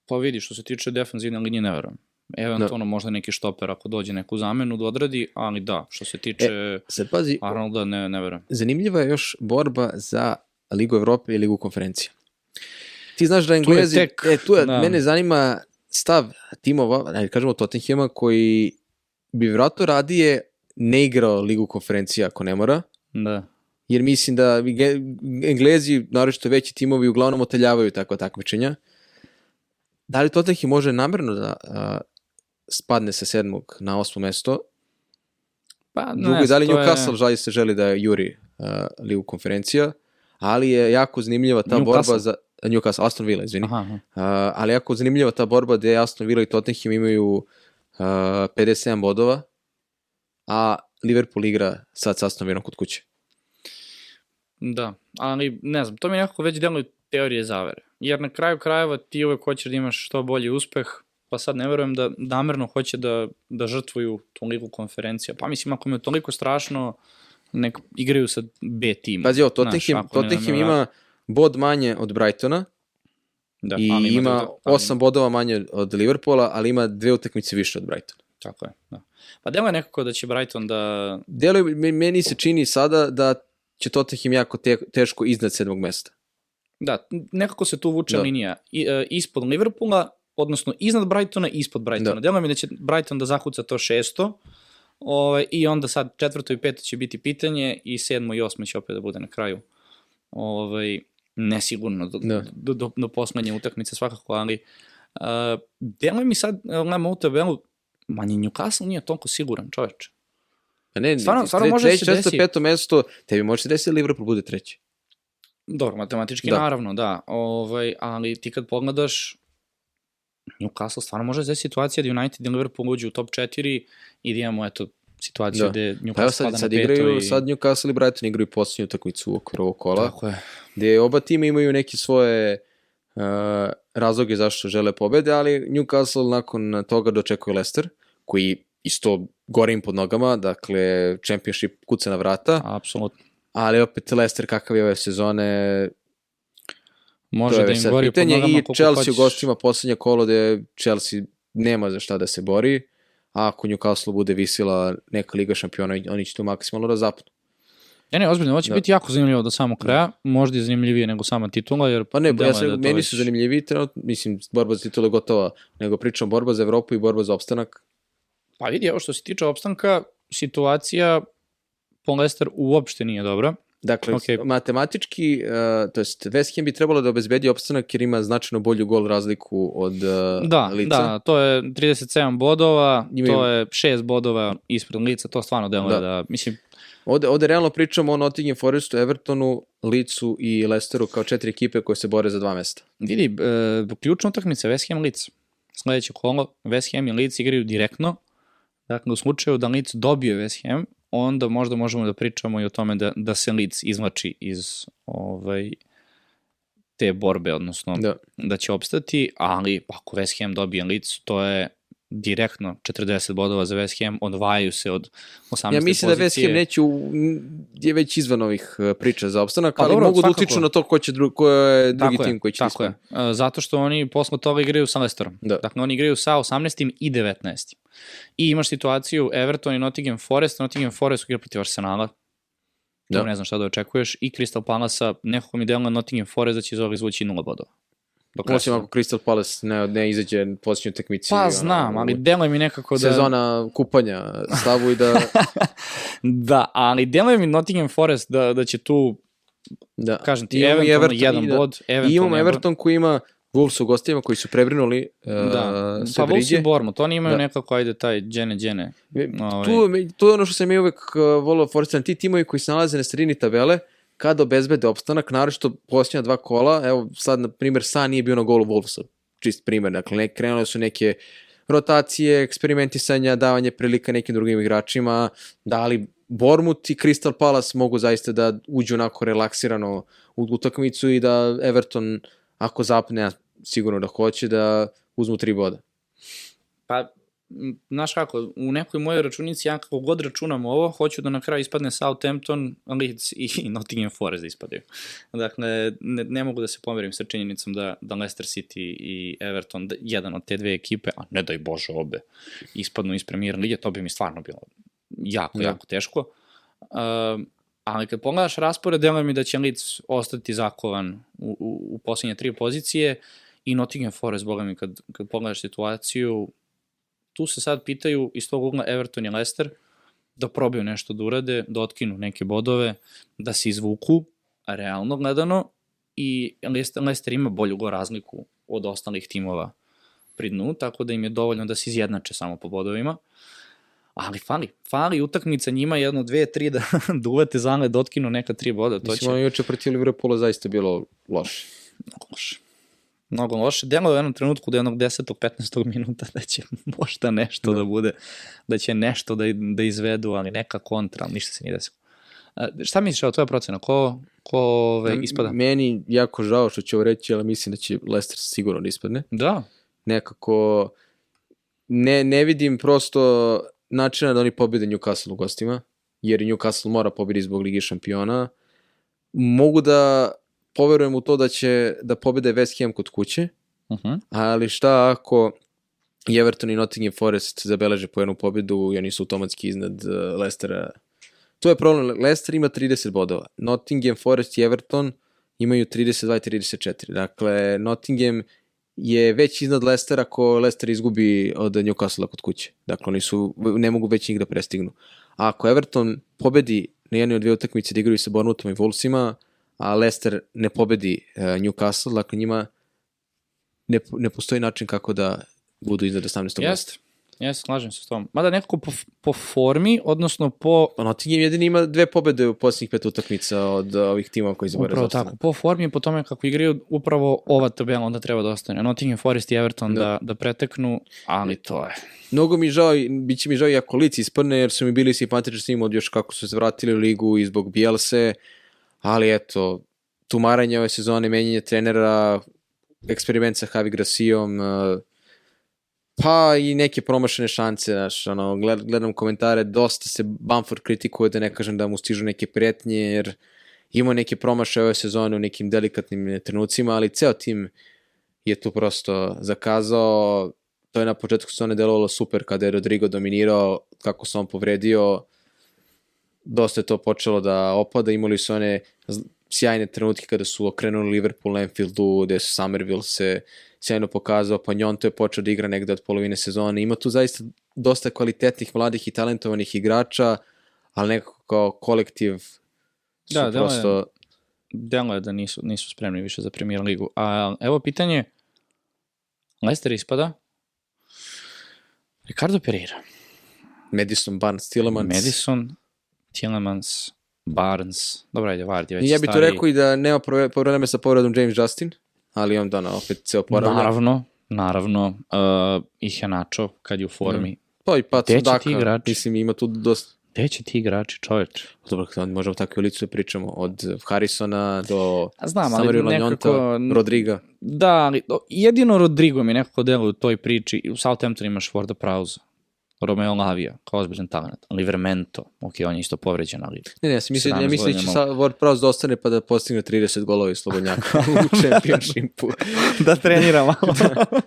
Pa vidi, što se tiče defensivne linije, ne Eventualno možda neki štoper ako dođe neku zamenu da odradi, ali da, što se tiče e, sad pazi, Arnolda, ne, ne verujem. zanimljiva je još borba za Ligu Evrope i Ligu konferencija. Ti znaš da Englezi, tek, e, tu je, da. mene zanima stav timova, ajde kažemo Tottenhema, koji bi vjerojatno radije ne igrao Ligu konferencija ako ne mora, Da. jer mislim da Englezi, naročito veći timovi, uglavnom oteljavaju takva takmičenja. Da li Tottenham može namerno da a, spadne sa sedmog na osmo mesto? Pa, Drugo, ne, da li to je- Newcastle žali se želi da juri uh, Ligu konferencija, ali je jako zanimljiva ta Newcastle? borba za Newcastle, Aston Villa, izvini. Aha, aha. Uh, ali je jako zanimljiva ta borba gde Aston Villa i Tottenham imaju uh, 57 bodova, a Liverpool igra sad sa Aston Villom kod kuće. Da, ali ne znam, to mi nekako već deluje teorije zavere. Jer na kraju krajeva ti uvek hoćeš da imaš što bolji uspeh, pa sad ne verujem da namerno hoće da, da žrtvuju tu ligu konferencija. Pa mislim, ako mi je toliko strašno nek igraju sa B timom. Pazi, ovo, Znaš, Tottenham, Tottenham ima bod manje od Brightona da, i ali ima da- ali- 8 bodova manje od Liverpoola, ali ima dve utakmice više od Brightona. Tako je, da. Pa delo je nekako da će Brighton da... Deluje, me- meni se čini sada da će Tottenham jako te, teško iznad sedmog mesta. Da, nekako se tu vuče Da. linija I, e, ispod Liverpoola, odnosno iznad Brightona i ispod Brightona. Da. Delo mi da će Brighton da zakuca to šesto, ovaj, i onda sad četvrto i peto će biti pitanje i sedmo i osmo će opet da bude na kraju. Ovaj, nesigurno do, Da. do, do, do poslednje utakmice svakako, ali uh, mi sad, gledamo u tabelu, manje Newcastle nije toliko siguran čoveče. Pa ne, Stvarno- stvarno može da treće, se desi. peto mesto, tebi može se desiti da Liverpool bude treći. Dobro, matematički da. naravno, da. Ovaj, ali ti kad pogledaš, Newcastle stvarno može da je situacija da United i Liverpool uđu u top 4 i da imamo eto, situaciju Da. gde Newcastle evo sad, sad igraju, i... sad Newcastle i Brighton igraju posljednju utakmicu u okviru ovog kola. Tako je. gde oba tima imaju neke svoje uh, razloge zašto žele pobede, ali Newcastle nakon toga dočekuje Leicester, koji isto gore im pod nogama, dakle championship kuca na vrata, Apsolutno. ali opet Leicester kakav je ove sezone, Može to je da im gori pitanje nogama i Chelsea hoćeš. u gostima poslednje kolo gde Chelsea nema za šta da se bori, a ako Newcastle bude visila neka Liga šampiona, oni će tu maksimalno da zapnu. Ne, ne, ozbiljno, ovo će Da. biti jako zanimljivo do samog kraja, možda i zanimljivije nego sama titula, jer... Pa ne, delo ja je se, da meni su zanimljivi, trenutno, mislim, borba za titulu je gotova, nego pričam borba za Evropu i borba za opstanak. Pa vidi, evo što se tiče opstanka, situacija po Leicester uopšte nije dobra. Dakle, okay. matematički, uh, to jest West Ham bi trebalo da obezbedi opstanak jer ima značajno bolju gol razliku od uh, Da, lica. da, to je 37 bodova, Njima to je- je 6 bodova ispred lica, to stvarno deluje Da. da. mislim, Ovde, ovde realno pričamo o Nottingham Forestu, Evertonu, Licu i Leicesteru kao četiri ekipe koje se bore za dva mesta. vidi, e, ključna utakmica West Ham Leeds. Sledeće kolo, West Ham i Leeds igraju direktno, dakle u slučaju da Leeds dobije West Ham, onda možda možemo da pričamo i o tome da, da se Leeds izvlači iz ovaj, te borbe, odnosno Da. da će opstati, ali ako West Ham dobije Leeds, to je direktno 40 bodova za West Ham, odvajaju se od 18. Ja mislim da West pozicije. Ham neće, u, je već izvan ovih uh, priča za opstanak, Pa ali dobro, mogu da utiču na to ko, će dru, ko je drugi tako tim koji će tako je. E, Zato što oni posle toga igraju sa Leicesterom. Da. Dakle, oni igraju sa 18. i 19. I imaš situaciju Everton i Nottingham Forest. Nottingham Forest igra protiv Arsenala. Da. Da. Ne znam šta da očekuješ. I Crystal Palace-a, nekako mi deluje Nottingham Forest da će iz ovog izvući nula bodova. Do kraja Osim ako Crystal Palace ne, ne izađe na posljednju tekmici. Pa znam, ali deluje mi nekako da... Sezona kupanja stavu i da... [laughs] Da, ali deluje mi Nottingham Forest da, da će tu, da. kažem ti, i eventualno Everton jedan i da- bod. I eventualno imamo bod. Everton koji ima Wolves u gostima koji su prebrinuli uh, Da, sve pa Wolves brige. i Bournemouth, oni imaju Da. nekako, ajde, taj džene, džene. Ovaj. Tu, tu je ono što sam i uvek uh, volio Foresta, ti timovi koji se nalaze na sredini tabele, kada obezbede opstanak, naročito posljednja dva kola, evo sad, na primjer, Sa nije bio na golu Wolvesa, čist primjer, dakle, ne, krenule su neke rotacije, eksperimentisanja, davanje prilika nekim drugim igračima, da li Bormut i Crystal Palace mogu zaista da uđu onako relaksirano u utakmicu i da Everton, ako zapne, sigurno da hoće, da uzmu tri boda. Pa, znaš kako, u nekoj mojoj računici, ja kako god računam ovo, hoću da na kraju ispadne Southampton, Leeds i [laughs] Nottingham Forest da ispadaju. Dakle, ne, ne mogu da se pomerim sa činjenicom da, da Leicester City i Everton, da, jedan od te dve ekipe, a ne daj Bože obe, ispadnu iz premijer lige, to bi mi stvarno bilo jako, Da. jako teško. Um, ali kad pogledaš raspored, deluje mi da će Leeds ostati zakovan u, u, u posljednje tri pozicije i Nottingham Forest, boga mi, kad, kad pogledaš situaciju, tu se sad pitaju iz tog ugla Everton i Leicester da probaju nešto da urade, da otkinu neke bodove, da se izvuku, realno gledano, i Leicester, Leicester ima bolju go razliku od ostalih timova pri dnu, tako da im je dovoljno da se izjednače samo po bodovima. Ali fali, fali utakmica njima jedno, dve, tri da, [laughs] da uvete zale, da otkinu neka tri boda, to će Mislim, ono juče protiv Liverpoola zaista bilo loše. loše. Mnogo loše. Delo je u jednom trenutku do jednog 10. 15. minuta da će [laughs] možda nešto da, Da. bude, da će nešto da, da izvedu, ali neka kontra, ali ništa se nije desilo. Šta misliš, evo, tvoja procena, ko, ko ove, ispada? Meni jako žao što ću ovo reći, ali mislim da će Leicester sigurno da ispadne. Da, Nekako ne, ne vidim prosto načina da oni pobede Newcastle u gostima. jer Newcastle mora pobedi zbog Ligi šampiona. Mogu da poverujem u to da će da pobede West Ham kod kuće, Uh -huh. ali šta ako i Everton i Nottingham Forest zabeleže po jednu pobedu i oni su automatski iznad uh, Leicestera. To je problem, Leicester ima 30 bodova. Nottingham Forest i Everton imaju 32 i 34. Dakle, Nottingham je već iznad Leicestera ako Leicester izgubi od Newcastle kod kuće. Dakle, oni su, ne mogu već njih da prestignu. A ako Everton pobedi na jednoj od dvije utakmice da igraju sa Bournemouthom i Wolvesima, a Leicester ne pobedi uh, Newcastle, dakle njima ne, ne postoji način kako da budu iznad 18. mesta. Jeste, jeste, slažem se s tom. Mada nekako po, po formi, odnosno po Nottingham jedini ima dve pobede u posljednjih pet utakmica od uh, ovih timova koji se bore za Upravo tako, po formi i po tome kako igraju, upravo ova tabela onda treba da ostane. Nottingham Forest i Everton da, Da. da, preteknu, ali to je. Mnogo mi žao, bit će mi žao i ako lici isprne, jer su mi bili simpatični s njim od još kako su se vratili u ligu i zbog Bielse, ali eto, tumaranje ove sezone, menjanje trenera, eksperiment sa Javi Grasijom, uh, pa i neke promašene šanse, znaš, ono, gled, gledam komentare, dosta se Bamford kritikuje, da ne kažem da mu stižu neke pretnje, jer imao neke promašaje ove sezone u nekim delikatnim trenucima, ali ceo tim je tu prosto zakazao, to je na početku sezone delovalo super kada je Rodrigo dominirao, kako se on povredio, dosta je to počelo da opada, imali su one sjajne trenutke kada su okrenuli Liverpool Anfieldu, gde su Somerville se sjajno pokazao, pa Njonto je počeo da igra negde od polovine sezone. Ima tu zaista dosta kvalitetnih, mladih i talentovanih igrača, ali nekako kao kolektiv su Da, prosto... Delo je da nisu, nisu spremni više za premier ligu. A evo pitanje, Leicester ispada, Ricardo Pereira, Madison, Barnes, Tillemans. Madison, Tillemans, Barnes, dobro ajde, Vardy već ja bih to stariji. rekao i da nema probleme sa povredom James Justin, ali on da opet se oporavlja. Naravno, naravno, uh, i Henacho kad je u formi. Pa i Sudaka, ti igrači? mislim ima tu dosta... Gde će ti igrači, čoveč? Dobro, sad možemo tako i licu da pričamo, od Harrisona do znam, ali Samarila nekako- Njonta, Rodriga. Da, ali jedino Rodrigo mi nekako deluje u toj priči. U Southamptonu imaš Forda Prauza, Romeo Lavija, kao ozbiljan talent. Livermento, ok, on je isto povređen, ali Ne, ne, ja sam mislio, ja 17 mislim da će sa Ward Prowse da ostane pa da postigne 30 golova iz Slobodnjaka [laughs] u čempionšipu. [laughs] da trenira malo.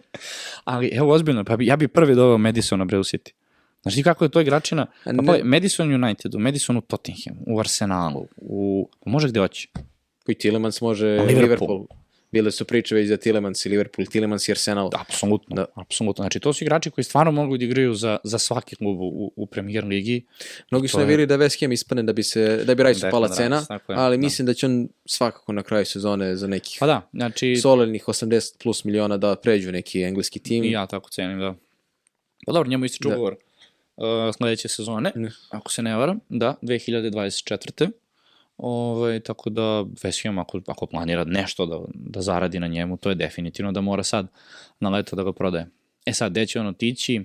[laughs] ali evo ozbiljno, pa bi, ja bi prvi doveo Madisona bre u City. Znaš ti kako je to igračina? Pa, ne- pa, Madison Unitedu, Madison u Tottenhamu, u Arsenalu, u... Može gde hoće. I Tillemans može Liverpool. Liverpool. Bile su priče već za Tillemans i Liverpool, Tillemans i Arsenal. Apsolutno, Da. da. apsolutno. Znači, to su igrači koji stvarno mogu da igraju za, za svaki klub u, u premier ligi. Mnogi su To je- da West Ham ispane da bi se da bi Rice Declan pala Rice, cena, je, ali da. mislim da će on svakako na kraju sezone za nekih Pa da, znači, solidnih 80 plus miliona da pređu neki engleski tim. i ja tako cenim, da. Pa dobro, njemu ističe Da. ugovor uh, sledeće sezone, Ne. ako se ne varam, da, 2024. Ovaj, tako da Ham ako, ako planira nešto da, da zaradi na njemu, to je definitivno da mora sad na leto da ga prodaje. E sad, gde će on otići?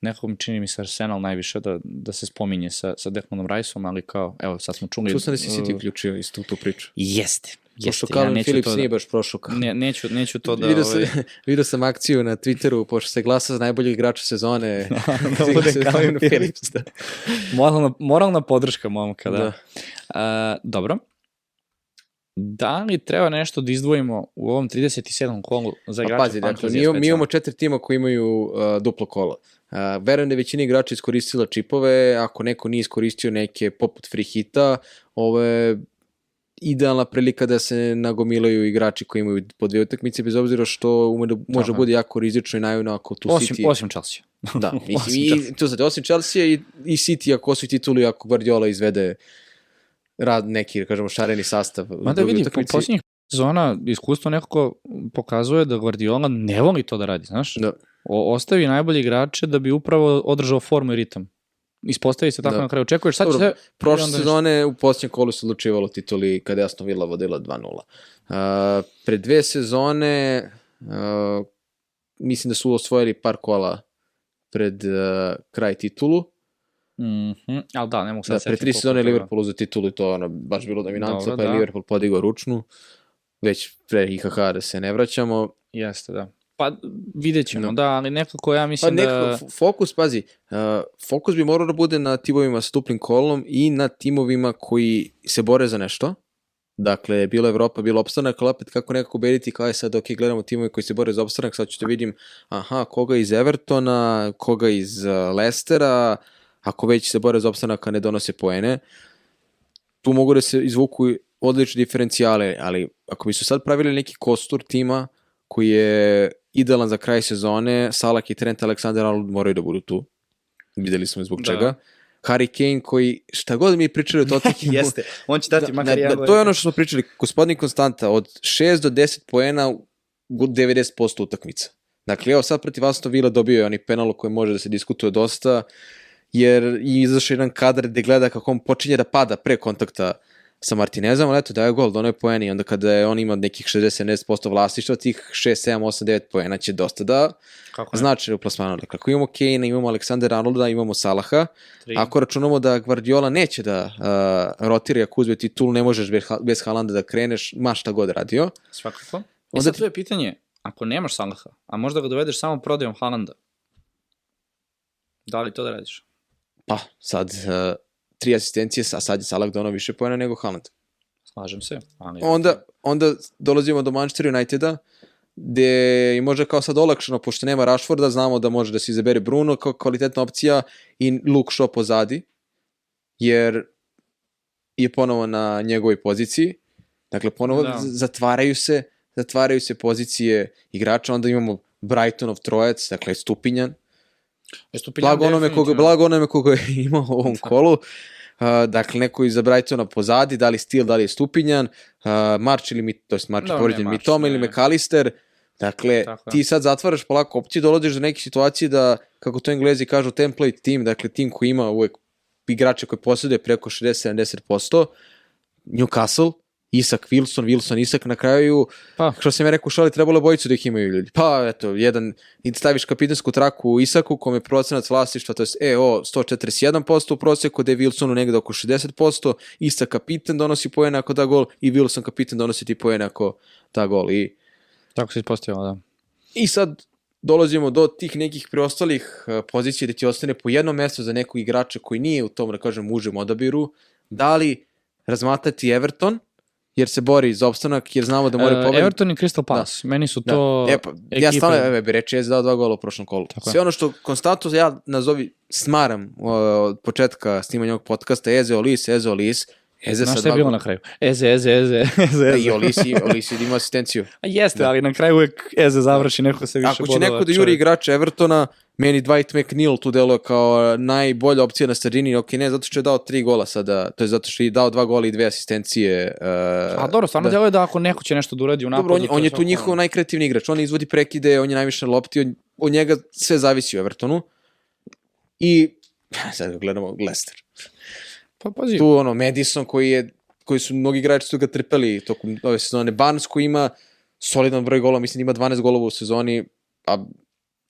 Nekako mi čini mi se Arsenal najviše da, da se spominje sa, sa Declanom Riceom, ali kao, evo, sad smo čuli... Čuo sam da si City uh, uključio isto u tu priču. Jeste, Pošto jeste. Calvin neću Phillips da- nije baš prošao kao. Ne, neću, neću to da... Vidio sam, ovaj, [laughs] vidio sam akciju na Twitteru, pošto se glasa za najboljeg igrača sezone. [laughs] [laughs] da bude se Calvin Phillips. da. moralna, moralna podrška momka, da. Da. da. A, dobro. Da li treba nešto da izdvojimo u ovom 37. kolu za Pa igrače pazi, dakle, mi, imamo- mi imamo četiri tima koji imaju uh, duplo kolo. Uh, verujem da je većina igrača iskoristila čipove, ako neko nije iskoristio neke poput free hita, ovo je idealna prilika da se nagomilaju igrači koji imaju po dvije utakmice, bez obzira što ume da, može Aha. bude jako rizično i naivno ako tu Osim, City... osim Chelsea. [laughs] Da, mislim, [laughs] Osim i, Chelsea. tu sad, osim Chelsea i, i City ako osvoji titulu i ako Guardiola izvede rad neki, da kažemo, šareni sastav. u Mada drugoj vidi, po utakmici. posljednjih sezona iskustvo nekako pokazuje da Guardiola ne voli to da radi, znaš? Da. O, ostavi najbolje igrače da bi upravo održao formu i ritam. Ispostavi se tako Da. na kraju. Očekuješ sad će Dobro, se... Prošle onda sezone u posljednjem kolu se odlučivalo tituli kada je Aston Villa vodila 2-0. Uh, pre dve sezone uh, mislim da su osvojili par kola pred uh, kraj titulu. Mhm, ali da, ne mogu sad Da, pre tri sezone je Liverpool za titulu i to ono, baš bilo dominantno, Dobro, pa je da. Liverpool podigao ručnu. Već pre IHH da se ne vraćamo. Jeste, da. Pa vidjet ćemo, No. da, ali nekako ja Pa mislim nekako, da... fokus, pazi, uh, fokus bi morao da bude na timovima sa duplim kolom i na timovima koji se bore za nešto. Dakle, bilo Evropa, bilo opstanak, ali opet kako nekako ubediti kao je sad, ok, gledamo timove koji se bore za opstanak, sad ću da vidim, aha, koga iz Evertona, koga iz uh, Lestera, ako već se bore za opstanak, a ne donose poene. Tu mogu da se izvuku odlični diferencijale, ali ako bi su sad pravili neki kostur tima koji je idealan za kraj sezone, Salah i Trent Alexander-Arnold moraju da budu tu. Videli smo zbog Da. čega. Harry Kane koji, šta god mi pričali o Tottenhamu, [laughs] Jeste, on će dati [laughs] da, makar da, da, to je ono što smo pričali. Gospodin Konstanta, od 6 do 10 poena u 90% utakmica. Dakle, evo sad protiv Aston Villa dobio je onaj penal o kojem može da se diskutuje dosta, jer i izašao jedan kadar gde gleda kako on počinje da pada pre kontakta sa Martinezom, ali eto, daje gol, dono je poeni, onda kada je on ima nekih 60-70% vlastištva, tih 6, 7, 8, 9 poena će dosta da Kako znači u plasmanu. Dakle, ako imamo Kane, imamo Aleksandra Arnolda, imamo Salaha, Tri. Ako računamo da Guardiola neće da uh, rotira i ako uzme titul, ne možeš bez, Ha- bez Haalanda da kreneš, ma šta god radio. Svakako. I Onda sad ti- to je pitanje, ako nemaš Salaha, a možda ga dovedeš samo prodajom Haalanda, da li to da radiš? Pa, sad uh, tri asistencije, a sad je Salah donao više pojena nego Haaland. Slažem se. Ali Onda, onda dolazimo do Manchester Uniteda, gde je možda kao sad olakšano, pošto nema Rashforda, znamo da može da se izabere Bruno kao kvalitetna opcija i Luke Shaw pozadi, jer je ponovo na njegovoj poziciji. Dakle, ponovo Da. zatvaraju se zatvaraju se pozicije igrača, onda imamo Brightonov trojac, dakle Stupinjan, blago onome, koga, blago onome koga je [laughs] imao u ovom kolu. Uh, dakle, neko iza Brightona pozadi, da li Stil, da li je Stupinjan, uh, March ili, Mi- to jest Da, je ne, povređen Mitoma ili. McAllister. Dakle, Tako ti sad zatvaraš polako opciju, dolaziš do neke situacije da, kako to englezi kažu, template team, dakle tim koji ima uvek igrače koji posjeduje preko 60-70%, Newcastle, Isak Wilson, Wilson Isak na kraju, Pa, što sam ja rekao šali, trebalo bojicu da ih imaju ljudi. Pa, eto, jedan, i staviš kapitansku traku u Isaku, kome je procenac vlasništva, to je EO 141% u proseku, da je Wilsonu negde oko 60%, Isak kapitan donosi poene ako da gol i Wilson kapitan donosi ti poene ako da gol. I, tako se ispostavilo, da. I sad dolazimo do tih nekih preostalih uh, pozicija da ti ostane po jedno mesto za nekog igrača koji nije u tom, da kažem, užem odabiru. Da li razmatrati Everton, jer se bori za opstanak, jer znamo da mora E, pobediti. Everton i Crystal Palace, meni su to Da. E, pa, ja ekipe- stvarno, evo, bi reći, je dao dva gola u prošlom kolu. Tako je. Sve ono što konstantno ja nazovi smaram uh, od početka snimanja ovog podcasta, Eze Olis, Eze Olis, Eze Znaš šta je bilo na kraju? Eze, eze, eze, [laughs] eze, Da, eze. I Olisi, Olisi ima asistenciju. A jeste, ali na kraju uvek Eze završi, neko se više Ako će bodova neko da juri igrača Evertona, meni Dwight McNeil tu deluje kao najbolja opcija na sredini, ok, ne, zato što je dao tri gola sada, to je zato što je dao dva gola i dve asistencije. Uh, A dobro, stvarno da. deluje da ako neko će nešto da uradi u napadu... Dobro, on, on je tu njihov najkreativniji igrač, on izvodi prekide, on je najviše na lopti, od, od njega sve zavisi u Evertonu. I [laughs] sad ga gledamo Leicester. Pa pazi, Tu ono, Madison koji je koji su mnogi igrači su ga trpeli tokom ove sezone. Barnes koji ima solidan broj golova, mislim da ima 12 golova u sezoni, a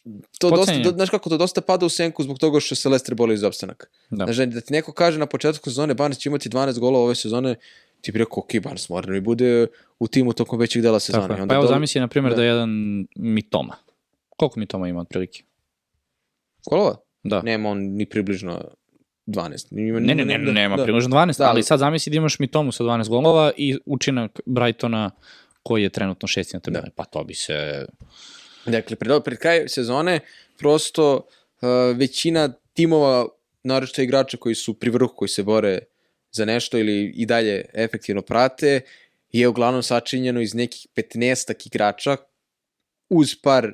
to dosta, Podcenjen. do, znaš kako, to dosta pada u senku zbog toga što se Leicester boli za opstanak. da. Znaš, da ti neko kaže na početku sezone Barnes će imati 12 golova ove sezone, ti bi rekao, ok, Barnes mora da mi bude u timu tokom većeg dela sezone. Tako onda Pa evo zamisli, na primjer, da. da. je jedan Mitoma. Koliko Mitoma ima otprilike? Golova? Da. Nema on ni približno 12. Ima, Ne, ne, ne, da, nema da. približno 12, Da, ali- sad zamisli da imaš Mitomu sa 12 golova i učinak Brightona koji je trenutno šesti na tabeli. Pa to bi se... Dakle, pred, pred kraj sezone prosto uh, većina timova, naročito igrača koji su pri vrhu, koji se bore za nešto ili i dalje efektivno prate, je uglavnom sačinjeno iz nekih 15 igrača uz par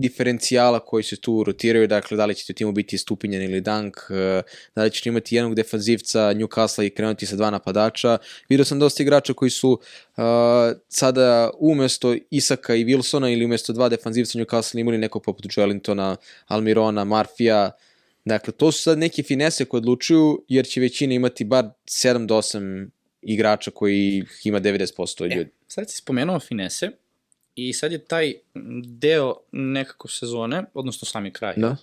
diferencijala koji se tu rotiraju, dakle da li će u timu biti Stupinjan ili Dank, eh, da li ćete imati jednog defanzivca Newcastle i krenuti sa dva napadača. Vidio sam dosta igrača koji su uh, sada umesto Isaka i Wilsona ili umesto dva defanzivca Newcastle imali nekog poput Joelintona, Almirona, Marfija, Dakle, to su sad neke finese koje odlučuju, jer će većina imati bar 7 do 8 igrača koji ima 90% od ljudi. Sad si spomenuo finese I sad je taj deo nekako sezone, odnosno sami kraj, Da.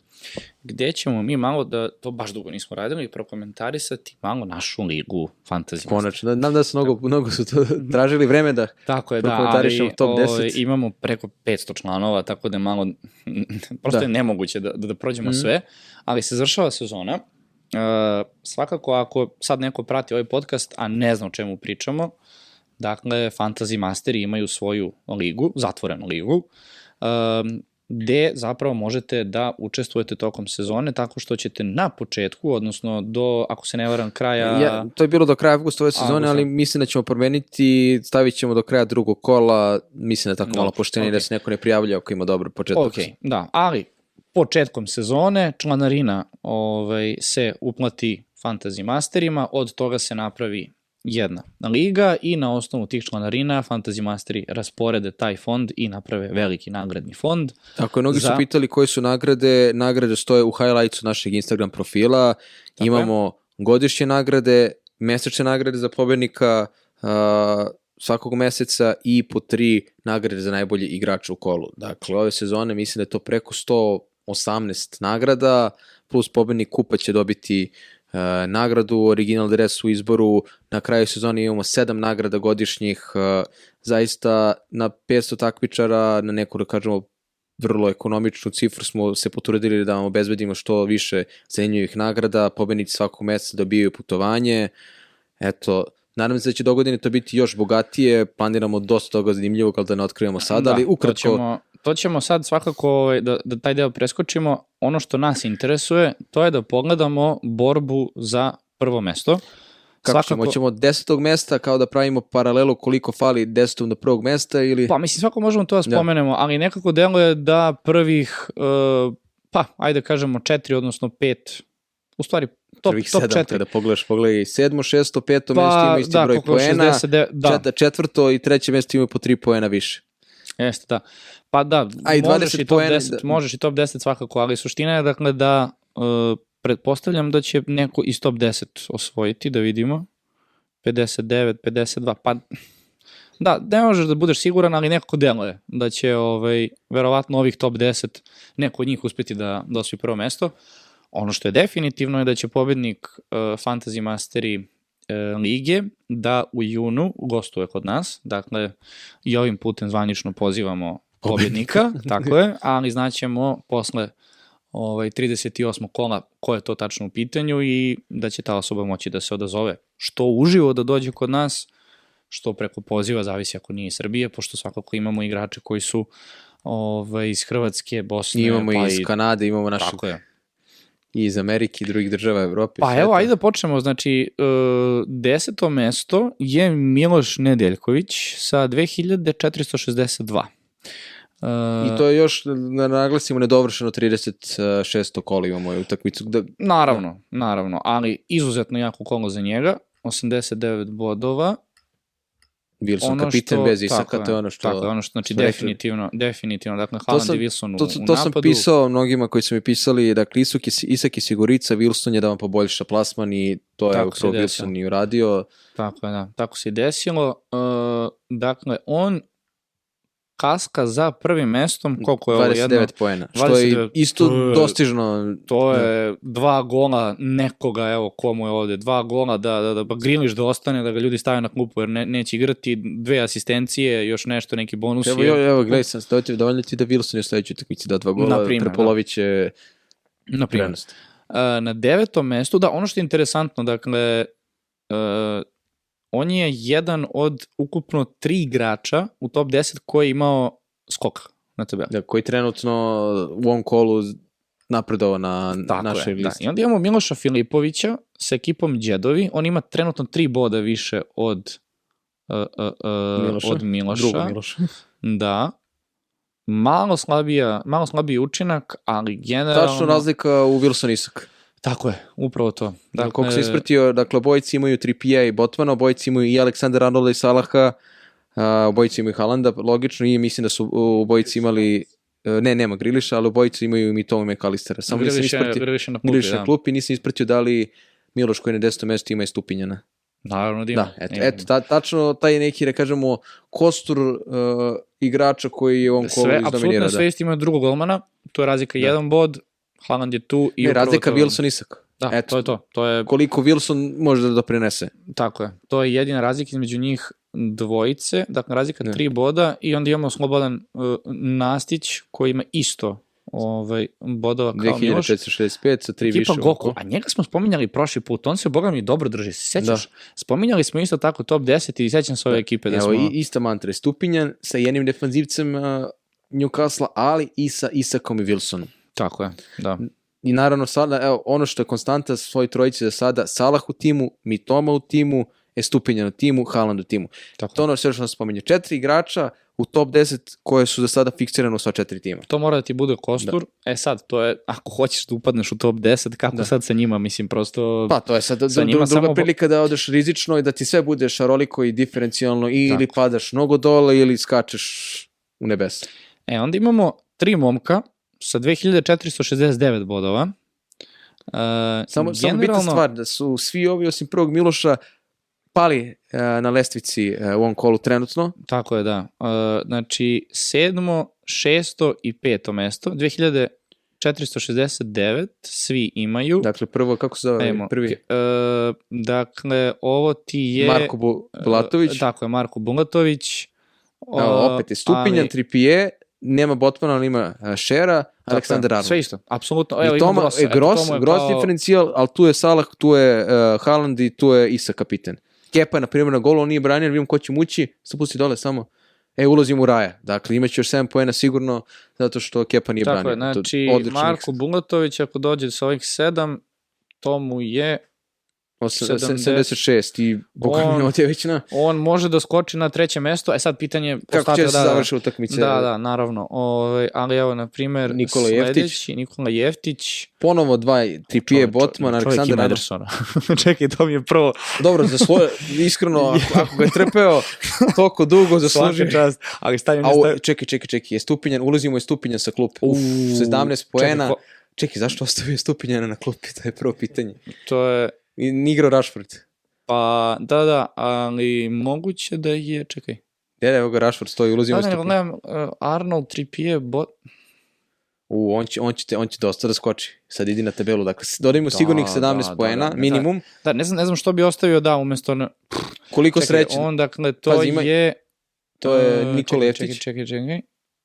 gde ćemo mi malo da, to baš dugo nismo radili, prokomentarisati malo našu ligu Fantasy. Konačno. Znam da su mnogo, mnogo su to tražili vreme da... Tako je, da, prokomentarišemo ali top ovaj, 10. imamo preko 500 članova, tako da je malo, [laughs] prosto Da. je nemoguće da, da, da prođemo Mhm. sve, ali se završava sezona. Uh, svakako ako sad neko prati ovaj podcast, a ne zna o čemu pričamo, dakle, Fantasy Masteri imaju svoju ligu, zatvorenu ligu, um, gde zapravo možete da učestvujete tokom sezone tako što ćete na početku, odnosno do, ako se ne varam, kraja... Ja, to je bilo do kraja avgusta ove sezone, Avgusta. ali mislim da ćemo promeniti, stavit ćemo do kraja drugog kola, mislim da je tako Dobro, malo poštenije da okej. se neko ne prijavlja ako ima dobar početak. Ok, da, ali početkom sezone članarina ovaj, se uplati Fantasy Masterima, od toga se napravi jedna liga i na osnovu tih članarina Fantasy Masteri rasporede taj fond i naprave veliki nagradni fond. Tako je, mnogi su Za- pitali koje su nagrade, nagrade stoje u highlightsu našeg Instagram profila, Tako imamo godišnje nagrade, mesečne nagrade za pobednika uh, svakog meseca i po tri nagrade za najbolji igrača u kolu. Dakle, ove sezone mislim da je to preko 118 nagrada, plus pobednik kupa će dobiti uh, nagradu, original dres u izboru, na kraju sezone imamo sedam nagrada godišnjih, uh, zaista na 500 takmičara, na neku da kažemo vrlo ekonomičnu cifru smo se potrudili da vam obezbedimo što više zanimljivih nagrada, pobednici svakog meseca dobijaju putovanje, eto, nadam se da će do godine to biti još bogatije, planiramo dosta toga zanimljivog, ali da ne otkrivamo sada, ali ukratko, To ćemo, to ćemo sad svakako ovaj, da, da taj deo preskočimo. Ono što nas interesuje, to je da pogledamo borbu za prvo mesto. kako ćemo, ćemo od desetog mesta kao da pravimo paralelu koliko fali desetom do prvog mesta ili... Pa mislim svako možemo to da Da. spomenemo, ali nekako deluje da prvih, uh, pa ajde kažemo četiri, odnosno pet, u stvari top, prvih top sedam, četiri. kada pogledaš, pogledaj, sedmo, šesto, peto mesto Pa, imaju isti da, broj poena, 69, da, čet- četvrto i treće mesto imaju po tri poena više. jeste, da. Pa da, A i možeš 20 i top poena, 10, da. možeš i top 10 svakako, ali suština je dakle da uh, pretpostavljam da će neko iz top 10 osvojiti, da vidimo. 59, 52, pa da, ne možeš da budeš siguran, ali nekako deluje da će ovaj, verovatno ovih top 10 neko od njih uspeti da, da osvoji prvo mesto. Ono što je definitivno je da će pobednik uh, Fantasy Masteri uh, lige da u junu gostuje kod nas, dakle i ovim putem zvanično pozivamo pobednika, [laughs] tako je, ali znaćemo posle ovaj, 38. kola ko je to tačno u pitanju i da će ta osoba moći da se odazove što uživo da dođe kod nas, što preko poziva, zavisi ako nije iz Srbije, pošto svakako imamo igrače koji su ovaj, iz Hrvatske, Bosne, imamo pa i iz Kanade, imamo našeg Tako je. i iz Amerike i drugih država Evrope. Pa evo, ajde da počnemo. Znači, uh, deseto mesto je Miloš Nedeljković sa 2462. I to je još, da naglasimo, nedovršeno 36. kola imamo je utakmicu. Da, Naravno, naravno, ali izuzetno jako kolo za njega, 89 bodova. Wilson Ono kapiten što- bez Isaka, to je ono što... Tako je, ono što, znači smo rekli. definitivno, definitivno, dakle, Haaland sam- i Wilson u, To, u to, napadu. to sam pisao mnogima koji su mi pisali, dakle Isak, Isak i Sigurica, Wilson je da vam poboljša plasman i to je Tako upravo. Wilson i uradio. Tako je, da, tako se i desilo. Uh, dakle, on kaska za prvim mestom, koliko je ovo 29 jedno? poena, što je 29, isto to je- dostižno. To je dva gola nekoga, evo komu je ovde, dva gola da, da, da pa Griliš da ostane, da ga ljudi stave na klupu jer ne, neće igrati, dve asistencije, još nešto, neki bonus. Evo, evo, evo gledaj sam, da ti dovoljno ti da Wilson je u sledećoj utakmici da dva gola, Na primer, prepolovit će na primjer. prednost. Uh, na devetom mestu, da, ono što je interesantno, dakle, uh, on je jedan od ukupno tri igrača u top 10 koji je imao skok na tabeli. Da, koji trenutno u ovom kolu napredovao na Tako našoj je, da. listi. I onda imamo Miloša Filipovića sa ekipom Đedovi, on ima trenutno tri boda više od uh, uh, uh, Miloša? od Miloša. Drugo Miloša. [laughs] Da. Malo slabija, malo slabiji učinak, ali generalno... Tačno razlika u Wilson Isak. Tako je, upravo to. Dakle, koliko sam ispratio, dakle, obojici imaju 3 i Botmana, obojici imaju i Aleksandar Arnolda i Salaha, a, obojici imaju Halanda, logično, i mislim da su obojici imali, e, ne, nema Griliša, ali obojici imaju i Mitoma i McAllistera. Samo nisam Griliš je, ispratio, Griliš na klupi, Griliš da. na klupi, nisam ispratio da li Miloš koji je na 10. mestu ima i Stupinjana. Naravno da ima. Da, eto, Ima. eto ta, tačno taj neki, da kažemo, kostur uh, igrača koji je u ovom kolu sve, izdominira. apsolutno Da. sve isto imaju drugog golmana, tu je razlika Da. jedan bod, Haaland je tu i Ne, razlika to- Wilson Isak. Da, Eto. to je to. To je, Koliko Wilson može da doprinese. tako je. To je jedina razlika između njih dvojice, dakle razlika Ne. tri boda i onda imamo slobodan uh, Nastić koji ima isto ovaj, bodova kao Miloš. 2465 sa tri više. Ekipa u Goku, a njega smo spominjali prošli put, on se boga mi dobro drži, se sećaš? Spominjali smo isto tako top 10 i sećam se ove ekipe da Evo, smo... i, ista mantra. je Stupinjan sa jednim defanzivcem uh, Newcastle, ali i sa Isakom i Wilsonom. Tako je, da. I naravno sada, evo, ono što je konstanta svoj trojici za sada, Salah u timu, Mitoma u timu, Estupinjan u timu, Haaland u timu. Tako. To ono sve što sam spominje. Četiri igrača u top 10 koje su za sada fiksirane u sva četiri tima. To mora da ti bude kostur. E sad, to je, ako hoćeš da upadneš u top 10, kako Da. sad sa njima, mislim, prosto... Pa to je sad Sa druga samo prilika da odeš rizično i da ti sve bude šaroliko i diferencijalno i ili padaš mnogo dole ili skačeš u nebesa. E, onda imamo tri momka sa 2469 bodova. E, Samo, samo bitna stvar, da su svi ovi osim prvog Miloša pali e, na lestvici e, u ovom kolu trenutno. Tako je, da. E, znači, sedmo, šesto i peto mesto. 2469 svi imaju. Dakle, prvo, kako se zove Ajmo, prvi? e, dakle, ovo ti je... Marko Bu- Bulatović. E, tako je, Marko Bulatović. Evo, opet je Stupinjan, ali- Tripije, nema Botmana, ali ima e, Šera, tako je, Aleksandar Arnold. Sve isto, apsolutno. I Evo, Toma, ima Grossa. e, Eto, Gross, to mu je Gross kao- diferencijal, ali tu je Salah, tu je uh, Haaland i tu je Isa kapitan. Kepa je, na primjer, na golu, on nije branjen, vidimo ko će mući, se pusti dole samo. E, ulazim u raja. Dakle, imaće još 7 poena sigurno, zato što Kepa nije Tako je, branjen. To je znači Marko Bulatović ako dođe sa ovih sedam, to mu je, Os- 70. 76 i Boga mi ovdje već na... on može da skoči na treće mesto, e sad pitanje... Kako će se da, da, završi utakmice? Da, da, naravno. Ove, ali evo, na primer, Nikola Jeftić. sledeći, Nikola Jeftić. Ponovo dva, Tripije, Čovjek- Botman, čovjek Aleksandar. Edersona. [laughs] Čekaj, to mi je prvo. Dobro, za svoje, iskreno, [laughs] ako, ako ga je trpeo toliko dugo, zasluži. Čast. Ali stavim A stavim. čekaj, čekaj, čekaj, je Stupinjan, ulazimo je Stupinjan sa klupe. Uf, Uuu, 17 poena. Čekaj, zašto ostavio Stupinjana na klupi? [laughs] To je prvo pitanje. To je, I nije igrao Rashford. pa, da, da, ali moguće da je, čekaj. Ne, evo ga Rashford stoji, ulazimo Da, nego Stupinjan. gledam, uh, Arnold, Trippier, bot, U, on će, on, će te, on će dosta da skoči. Sad idi na tabelu. Dakle, dodajmo Da, sigurnih da, 17 da, poena, da, da. minimum. Da, ne znam, ne znam što bi ostavio da umesto... Na... Koliko Čekaj, sreće. On, dakle, to Pazi, ima- je... To je Nikola čekaj, Jeftić. Čekaj, čekaj, čekaj.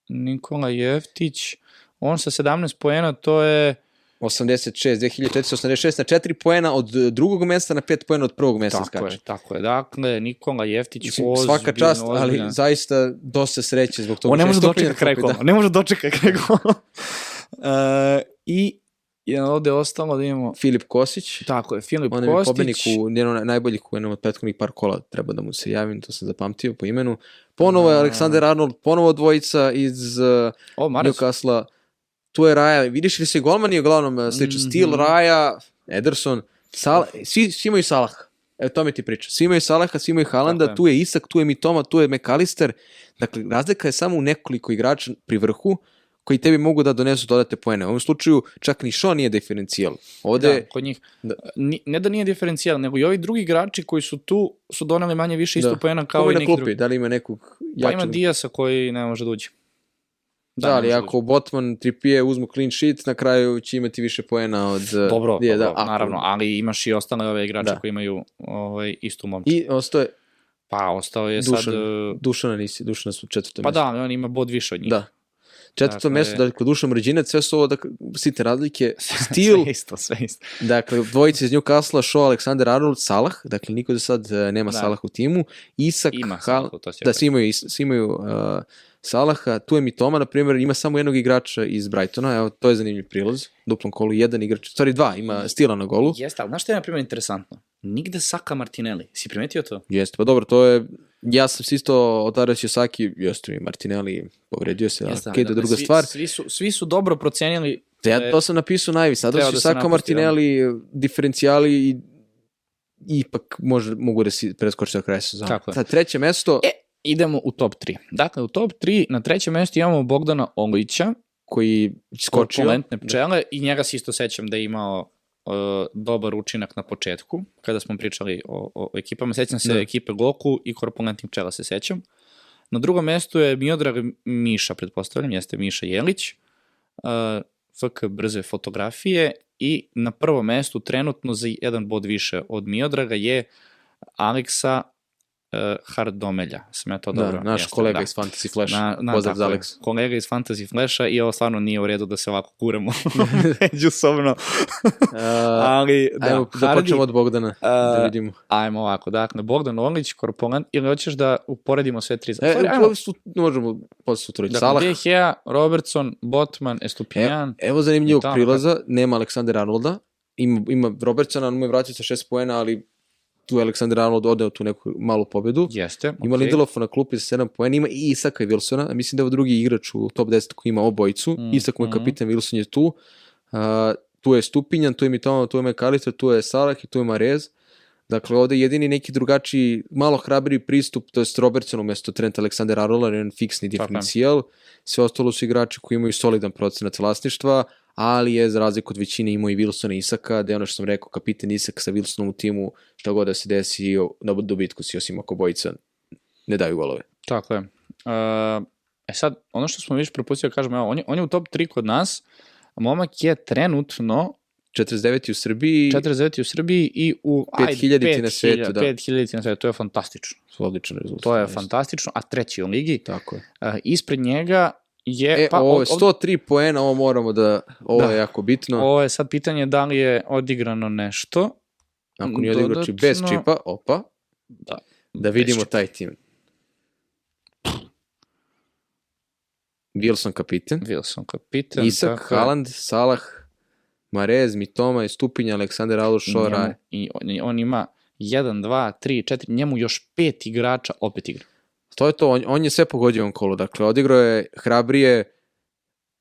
Nikola Jeftić. On sa 17 poena, to je... 86, 2486 na 4 poena od e, drugog mesta na 5 poena od prvog mesta Tako skače. je, tako je. Dakle, Nikola Jeftić, Mislim, ozbiljno, svaka čast, ali ozbiljno. zaista dosta sreće zbog toga. On ne može dočekati kraj kola. Ne može dočekati kraj kola. [laughs] E, I je ovde ostalo da imamo... Da. Filip Kosić, Tako je, Filip on je Kostić. pobednik u njeno najboljih u jednom od prethodnih par kola, treba da mu se javim, to sam zapamtio po imenu. Ponovo je. Aleksander Arnold, ponovo dvojica iz uh, O, Maras. Tu je Raja, vidiš li se golman je uglavnom uh, sličan. Mhm. Stil, Raja, Ederson, Sal, svi, svi imaju Salah. Evo to mi ti priča. Svi imaju Salaha, svi imaju je. tu je Isak, tu je Mitoma, tu je McAllister. Dakle, razlika je samo u nekoliko igrača pri vrhu koji tebi mogu da donesu dodate poene. U ovom slučaju čak ni Shaw nije diferencijal. Ovde, Da, kod njih. Da. Ne da nije diferencijal, nego i ovi drugi igrači koji su tu su doneli manje više isto Da. poena kao i neki klupi, drugi. da li ima nekog Pa ima jačeg? Dijasa koji ne može da uđe. Da, ne ali da ako Botman, Trippier uzmu clean sheet, na kraju će imati više poena od... Dobro, Dije, dobro ako- naravno, ali imaš i ostale ove igrače Da. koji imaju ovaj, istu momču. I ostaje Pa ostao je Dušan. sad... e, Dušana nisi, Dušana su četvrto Pa mesto. da, ali on ima bod više od njih. Da. Četvrto Dakle- mesto, dakle, Dušan Mrđinac, sve su ovo dakle, sitne razlike. [laughs] Stil, sve [laughs] isto, sve isto. dakle, dvojice iz Newcastle, Shaw, Alexander Arnold, Salah, dakle, niko do sad e, nema Da. Salah u timu. Isak, Ima Hal- Salah, to da, svi imaju, svi imaju uh, Salaha, tu je Mitoma, na primjer, ima samo jednog igrača iz Brightona, evo, to je zanimljiv prilaz, duplom kolu, jedan igrač, stvari dva, ima Stila na golu. Jeste, ali znaš što je na primjer interesantno? Nigde Saka Martinelli. Si primetio to? Jeste, pa dobro, to je, ja sam se isto odario Saki, jeste i Martinelli povredio se, Jeste, okay, je dakle, druga svi, stvar. Svi su, svi su dobro procenili Ja da je- to sam napisao najvi, sad treba da da Saka Martinelli diferencijali i ipak može, mogu da si preskoči do kraja sezona. Tako je. Sad treće mesto E, idemo u top 3. Dakle, u top 3 na trećem mjestu imamo Bogdana Olića, koji skočio. korpulentne pčele i njega se isto sećam da je imao uh, dobar učinak na početku, kada smo pričali o, o ekipama. Sećam se Da. ekipe Goku i Korpulentnih pčela se sećam. Na drugom mestu je Miodrag Miša, pretpostavljam, jeste Miša Jelić, uh, FK brze fotografije i na prvom mestu trenutno za jedan bod više od Miodraga je Aleksa uh, Hardomelja. Sam ja to Da, dobro? naš Jeste, kolega da. iz Fantasy Flash. Na, na, Pozdrav za. Alex. Kolega iz Fantasy Flasha i ovo stvarno nije u redu da se ovako kuremo [laughs] [laughs] međusobno. Ali, da, Ajmo da počnemo od Bogdana, da A, vidimo. Ajmo ovako, dakle, Bogdan Orlić, Korpolant, ili hoćeš da uporedimo sve tri? E, ajmo. Su, možemo posle sutrović. Dakle, Salah. De Gea, Robertson, Botman, Estupinjan. Evo zanimljivog tamo, prilaza, nema Aleksandar Arnolda, ima, ima Robertsona, on mu je vratio sa šest poena, ali tu Aleksandar Arnold odneo tu neku malu pobedu. Jeste, Ima okej. Lindelofa na klupi sa 7 poena, ima i Isaka i Wilsona, a mislim da je ovo drugi igrač u top 10 koji ima obojicu. Mm, Isak mu je mhm. kapitan, Wilson je tu. Uh, tu je Stupinjan, tu je Mitoma, tu je McAllister, tu je Salah i tu je Marez. Dakle, ovde je jedini neki drugačiji, malo hrabriji pristup, to je Robertson umesto Trent Alexander Arnold, jedan fiksni diferencijal. Sve ostalo su igrači koji imaju solidan procenat vlasništva, ali je za razliku od većine imao i Wilsona Isaka, da je ono što sam rekao, kapitan Isak sa Wilsonom u timu, šta god da se desi, na dobitku si, osim ako bojica ne daju golove. Tako je. Uh, e sad, ono što smo više propustili da kažemo, evo, on je, on je u top 3 kod nas, a momak je trenutno 49 u Srbiji, 49 u Srbiji i u... 5000 na svetu, da. 5000 na svetu, to je fantastično. odličan rezultat. To je fantastično, a treći u ligi. Tako je. Uh, ispred njega je... E, pa, ovo je ov- 103 poena, ovo moramo da, ovo Da. je jako bitno. Ovo je sad pitanje da li je odigrano nešto. Ako nije odigrao či bez dodatno- čipa, opa, Da, da vidimo taj tim. Wilson kapitan, Wilson kapitan. Isak, tako. Haaland, Salah, Marez, Mitoma, Stupinja, Aleksandar Aluš, Šora. Njemu- I on, on ima 1, 2, 3, 4, njemu još pet igrača opet igra. To je to, on, on je sve pogodio on kolo. Dakle, odigrao je hrabrije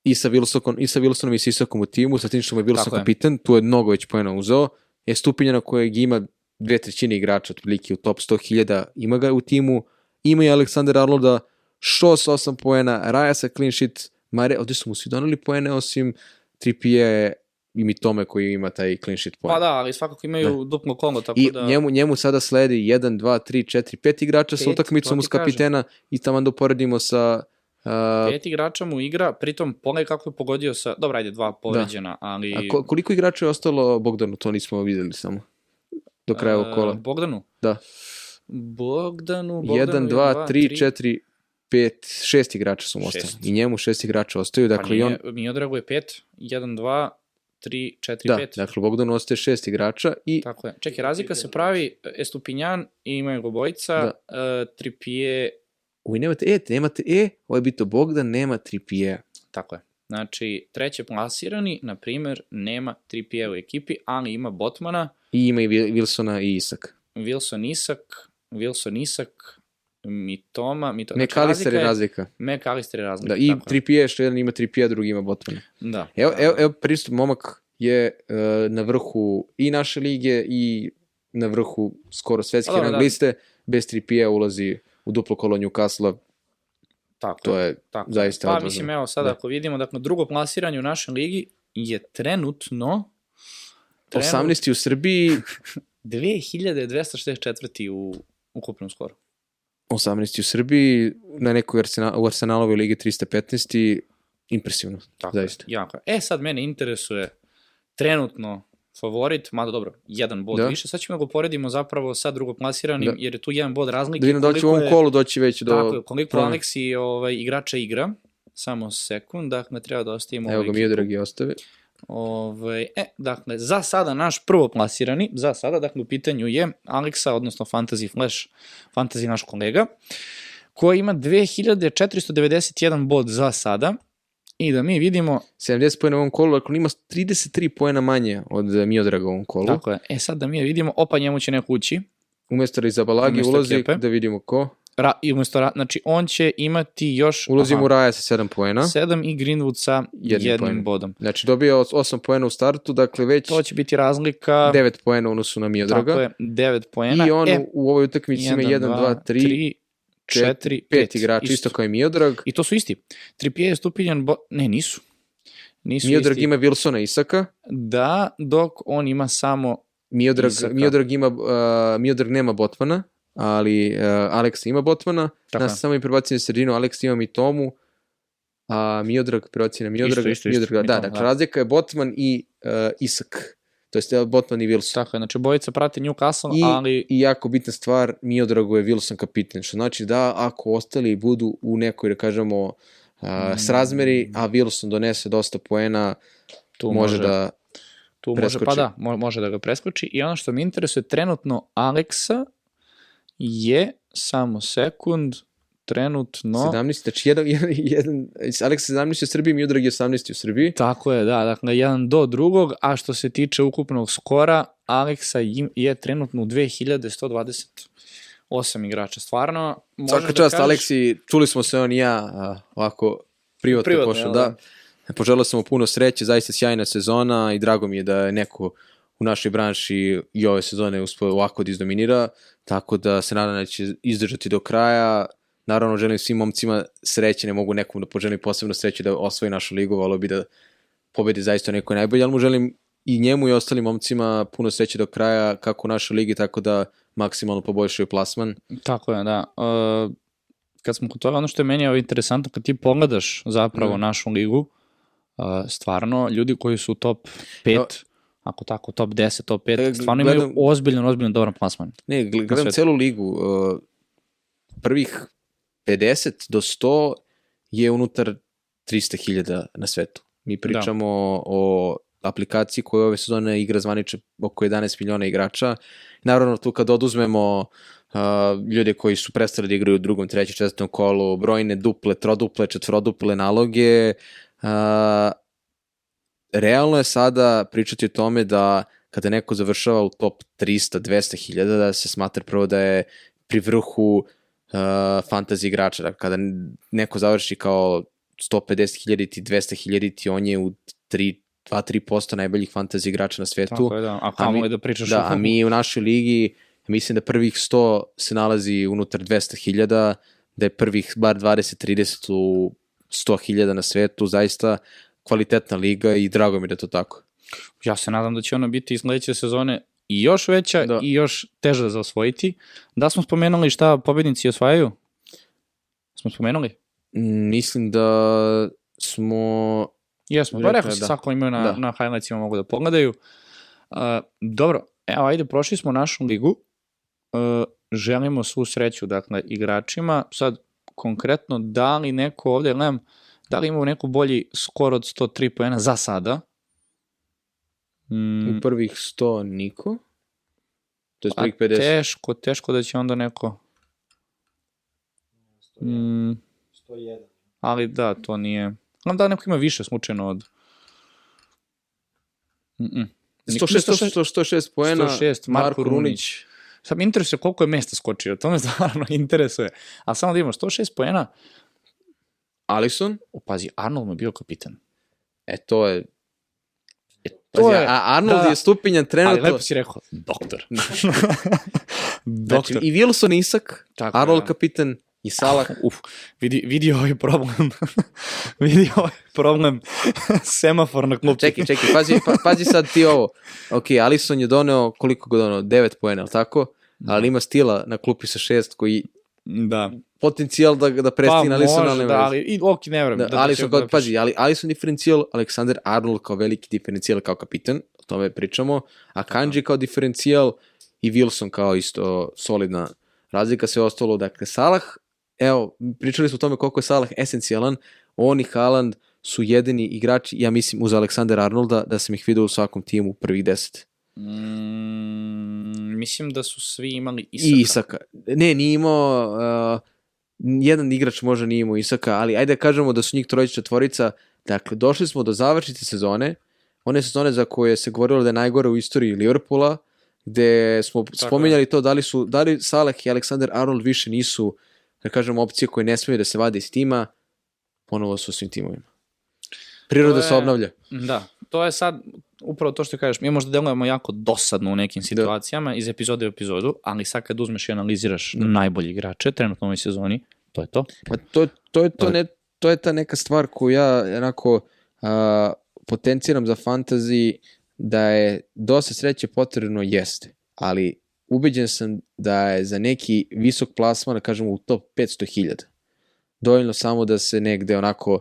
i sa, Wilsonom, i sa Wilsonom i sa Isakom u timu, sa tim što mu je Wilson kapitan, tu je mnogo već pojena uzeo, je Stupinja na kojeg ima dve trećine igrača, otprilike u top 100.000, ima ga u timu, ima i Aleksandar Arnolda, Shaw sa 8 poena, Raja sa clean sheet, Mare, ovdje su mu svi donali poene, osim Tripije Mitome koji ima taj clean sheet poen. Pa da, ali svakako imaju duplo kolo, tako I da... njemu, njemu sada sledi 1, 2, 3, 4, 5 igrača sa Pet, utakmicom to uz ti kažem. kapitena i tamo da uporedimo sa uh, Pet igrača mu igra, pritom pogledaj kako je pogodio sa... Dobro, ajde, dva povređena, ali... a ko, koliko igrača je ostalo Bogdanu, to nismo videli samo do kraja E, kola. Bogdanu? Da. Bogdanu, Bogdanu... 1, 2, 3, 4, 5, 6 igrača su mu ostali. Šest. I njemu 6 igrača ostaju, Pa dakle i on... nije, Miodragu je pet, 1, 2, 3, 4, Da, 5. dakle Bogdanu ostaje 6 igrača i Tako je. Čekaj, razlika se pravi Estupinjan i imaju go bojica, Da. da. uh, Tripije, Uj, nemate E, nemate E, ovo je bito Bogdan, nema Tripije. tako je. Znači, treće plasirani, na primer, nema Tripije u ekipi, ali ima Botmana, I ima i Wil- Wilsona i Isak. Wilson Isak, Wilson Isak, Mitoma, Mitoma. McAllister je razlika. McAllister je razlika. Da, i. Tripije, što jedan ima Tripije, drugi ima Botmana. Da. Evo, da. evo, evo pristup, momak je uh, na vrhu i naše lige i na vrhu skoro svetske Pa dobro, rang da. liste. Bez Tripija ulazi u duplo kolo Newcastle, Tako to je Tako. zaista Pa odvažno. mislim, evo sad Da. ako vidimo, dakle, drugo plasiranje u našoj ligi je trenutno, trenutno 18. u Srbiji, [laughs] 2264. u ukupnom skoru. 18. u Srbiji, na nekoj Arsena, u Arsenalovoj ligi 315. Impresivno, Tako je, zaista. jako. je. E sad mene interesuje trenutno favorit, mada dobro, jedan bod Da. više. Sad ćemo ga poredimo zapravo sa drugoplasiranim, Da. jer je tu jedan bod razlike. Da vidim da će u ovom je- kolu doći već do... Tako je, koliko promene. Aleksi ovaj, igrača igra, samo sekund, dakle treba da ostavimo Evo ovaj ga mi je dragi ostave. Ovaj, e, dakle, za sada naš prvo plasirani, za sada, dakle, u pitanju je Aleksa, odnosno Fantasy Flash, Fantasy naš kolega, koji ima 2491 bod za sada i da mi vidimo, 70 pojena u ovom kolu, dakle on ima 33 pojena manje od eh, Miodraga u ovom kolu. tako je, e sad da mi vidimo, opa njemu će neko ući, Umesto Rizabalagi ulazi, Kepe. da vidimo ko. Ra, i umesto, Ra- znači on će imati još Ulazi mu Raja sa 7 pojena. 7 i Greenwood sa Jednim jednim, poenom. bodom. Znači dobio 8 poena u startu, dakle već To će biti razlika, 9 poena u odnosu na Miodraga. tako je, 9 poena. I on e, u, u ovoj utakmici ima 1, 2, 3, 4, 5 igrača, isto kao i Miodrag. I to su isti. Trippier je stupiljan, bo... ne, nisu. nisu Miodrag isti. ima Wilsona Isaka, Da, dok on ima samo Miodrag, Isaka. Miodrag, ima, uh, Miodrag nema Botmana, ali uh, Alex ima Botmana, Tako nas je. samo i prebacim na sredinu, Alex ima Mitomu, a Miodrag prebaci na Miodrag. Isto, isto, isto, Miodrag, da, dakle, da. razlika je Botman i uh, Isak. To jest Botman i Wilson. Tako je, znači bojica prate Newcastle, I, ali I jako bitna stvar, Miodragu je Wilson kapiten, što znači da ako ostali budu u nekoj, da kažemo, uh, srazmeri, a Wilson donese dosta poena, tu može, može, da... tu može, preskoči. pa da, mo- može da ga preskoči. I ono što me interesuje, trenutno Aleksa je, samo sekund, trenutno... 17, znači jedan, jedan, jedan Alex 17 u Srbiji, Miodrag je 18 u Srbiji. Tako je, da, dakle, jedan do drugog, a što se tiče ukupnog skora, Aleksa je trenutno u 2128 igrača. Stvarno, Svaka da čast, kažeš- Aleksi, čuli smo se on i ja ovako privatno, Privatno, pošao, jel da. Poželao sam mu puno sreće, zaista sjajna sezona i drago mi je da je neko u našoj branši i ove sezone uspio ovako da izdominira, tako da se nadam da će izdržati do kraja. Naravno, želim svim momcima sreće, ne mogu nekom da poželim posebno sreće da osvoji našu ligu, volio bi da pobedi zaista neko najbolje, ali mu želim i njemu i ostalim momcima puno sreće do kraja, kako u našoj ligi, tako da maksimalno poboljšaju plasman. Tako je, da. Uh, kad smo kod toga, ono što je meni ovo interesantno, kad ti pogledaš zapravo Mm. našu ligu, uh, stvarno, ljudi koji su u top 5, Evo. Ako tako, top 10, top 5, E, stvarno gledam- imaju ozbiljan, ozbiljan dobar plasman. Ne, gl- gledam svetu. celu ligu. Uh, prvih 50 do 100 je unutar 300.000 na svetu. Mi pričamo o aplikaciji koja ove sezone igra zvaniče oko 11 miliona igrača. Naravno, tu kad oduzmemo uh, ljude koji su prestali da igraju u drugom, trećem, četvrtom kolu, brojne duple, troduple, četvroduple naloge, uh, realno je sada pričati o tome da kada neko završava u top 300, 200 hiljada, da se smatra prvo da je pri vrhu uh, fantasy igrača. Dakle, kada neko završi kao 150 hiljaditi, 200 hiljaditi, on je u 3, 2-3% najboljih fantasy igrača na svetu. Tako je, da. A kao mi- da pričaš Da, o... a mi u našoj ligi, mislim da prvih 100 se nalazi unutar 200.000, da je prvih bar 20-30 u 100.000 na svetu, zaista kvalitetna liga i drago mi da je to tako. Ja se nadam da će ona biti iz sledeće sezone i još veća Da. i još teža za osvojiti. Da smo spomenuli šta pobednici osvajaju? Smo spomenuli? Mm, Mislim da smo... Jesmo, pa Rekao rekao da. svako imaju na, Da. na highlightsima mogu da pogledaju. Uh, dobro, evo ajde, prošli smo našu ligu. Uh, želimo svu sreću, dakle, igračima. Sad, konkretno, da li neko ovde, gledam, da li imamo neku bolji skor od 103 poena za sada? Mm, U prvih 100 niko. To je prvih 50. teško, teško da će onda neko... Mm, 101. ali da, to nije... Znam da neko ima više slučajno od... Mm -mm. 106, 106, 106 poena, 106, Marko Runić. Sad me interesuje koliko je mesta skočio, to me [laughs] stvarno interesuje. A samo da imamo 106 poena, Alisson, o, pazi, Arnold mu je bio kapitan. e to je... E, To Pazi, je- a Arnold da, da. je stupinjan Ali trenutno... lepo si rekao, doktor. [laughs] Znači, doktor. i Wilson Isak, Tako Arnold da. kapitan i Salah. Uf, vidi, vidi ovaj problem. [laughs] vidi ovaj problem semafor na klupi. Čekaj, čekaj, pazi, pa, pazi sad ti ovo. Ok, Alisson je doneo, koliko ga doneo? 9 poena, ali tako? Ali ima stila na klupi sa 6 koji Da. Potencijal da, da Pa prestigne Alisson, može, ali da, ali, i, ok, ne vrem. Da, da, Alisson, kao, pazi, ali Alisson diferencijal, Aleksandar Arnold kao veliki diferencijal kao kapitan, o tome pričamo, a Kanji kao diferencijal i Wilson kao isto solidna razlika, sve ostalo, dakle, Salah, evo, pričali smo o tome koliko je Salah esencijalan, on i Haaland su jedini igrači, ja mislim, uz Aleksandra Arnolda, da sam ih vidio u svakom timu prvih deset. Mm, mislim da su svi imali Isaka. I Isaka. Ne, nije imao, uh, jedan igrač možda nije imao Isaka, ali ajde da kažemo da su njih trojica četvorica. Dakle, došli smo do završnice sezone, one sezone za koje se govorilo da je najgore u istoriji Liverpoola, gde smo Tako spominjali to da li su, da li Salah i Alexander Arnold više nisu, da kažemo, opcije koje ne smiju da se vade iz tima, ponovo su svim timovima. Priroda To se je- obnavlja. Da, to je sad upravo to što kažeš. Mi možda delujemo jako dosadno u nekim situacijama iz epizode u epizodu, ali sad kad uzmeš i analiziraš Da. najbolji igrače trenutno u ovoj sezoni, to je to. Pa to, to, je, to, ne, to je ta neka stvar koju ja onako uh, potenciram za fantasy da je dosta sreće potrebno jeste, ali ubeđen sam da je za neki visok plasman, da kažemo u top 500.000, dovoljno samo da se negde onako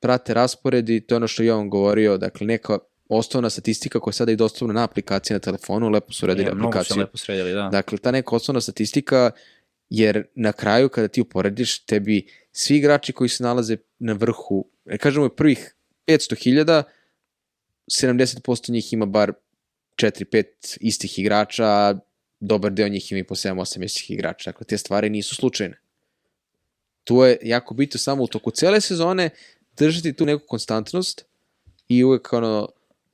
prate rasporedi, to je ono što je on govorio, dakle neka osnovna statistika koja je sada i dostupna na aplikaciji na telefonu, lepo su uredili Je, mnogo su aplikaciju. lepo sredili, da. Dakle, ta neka osnovna statistika, jer na kraju kada ti uporediš, tebi svi igrači koji se nalaze na vrhu, ne kažemo prvih 500.000, 70% njih ima bar 4-5 istih igrača, a dobar deo njih ima i po 7-8 istih igrača. Dakle, te stvari nisu slučajne. Tu je jako bitno samo u toku cele sezone držati tu neku konstantnost i uvek ono,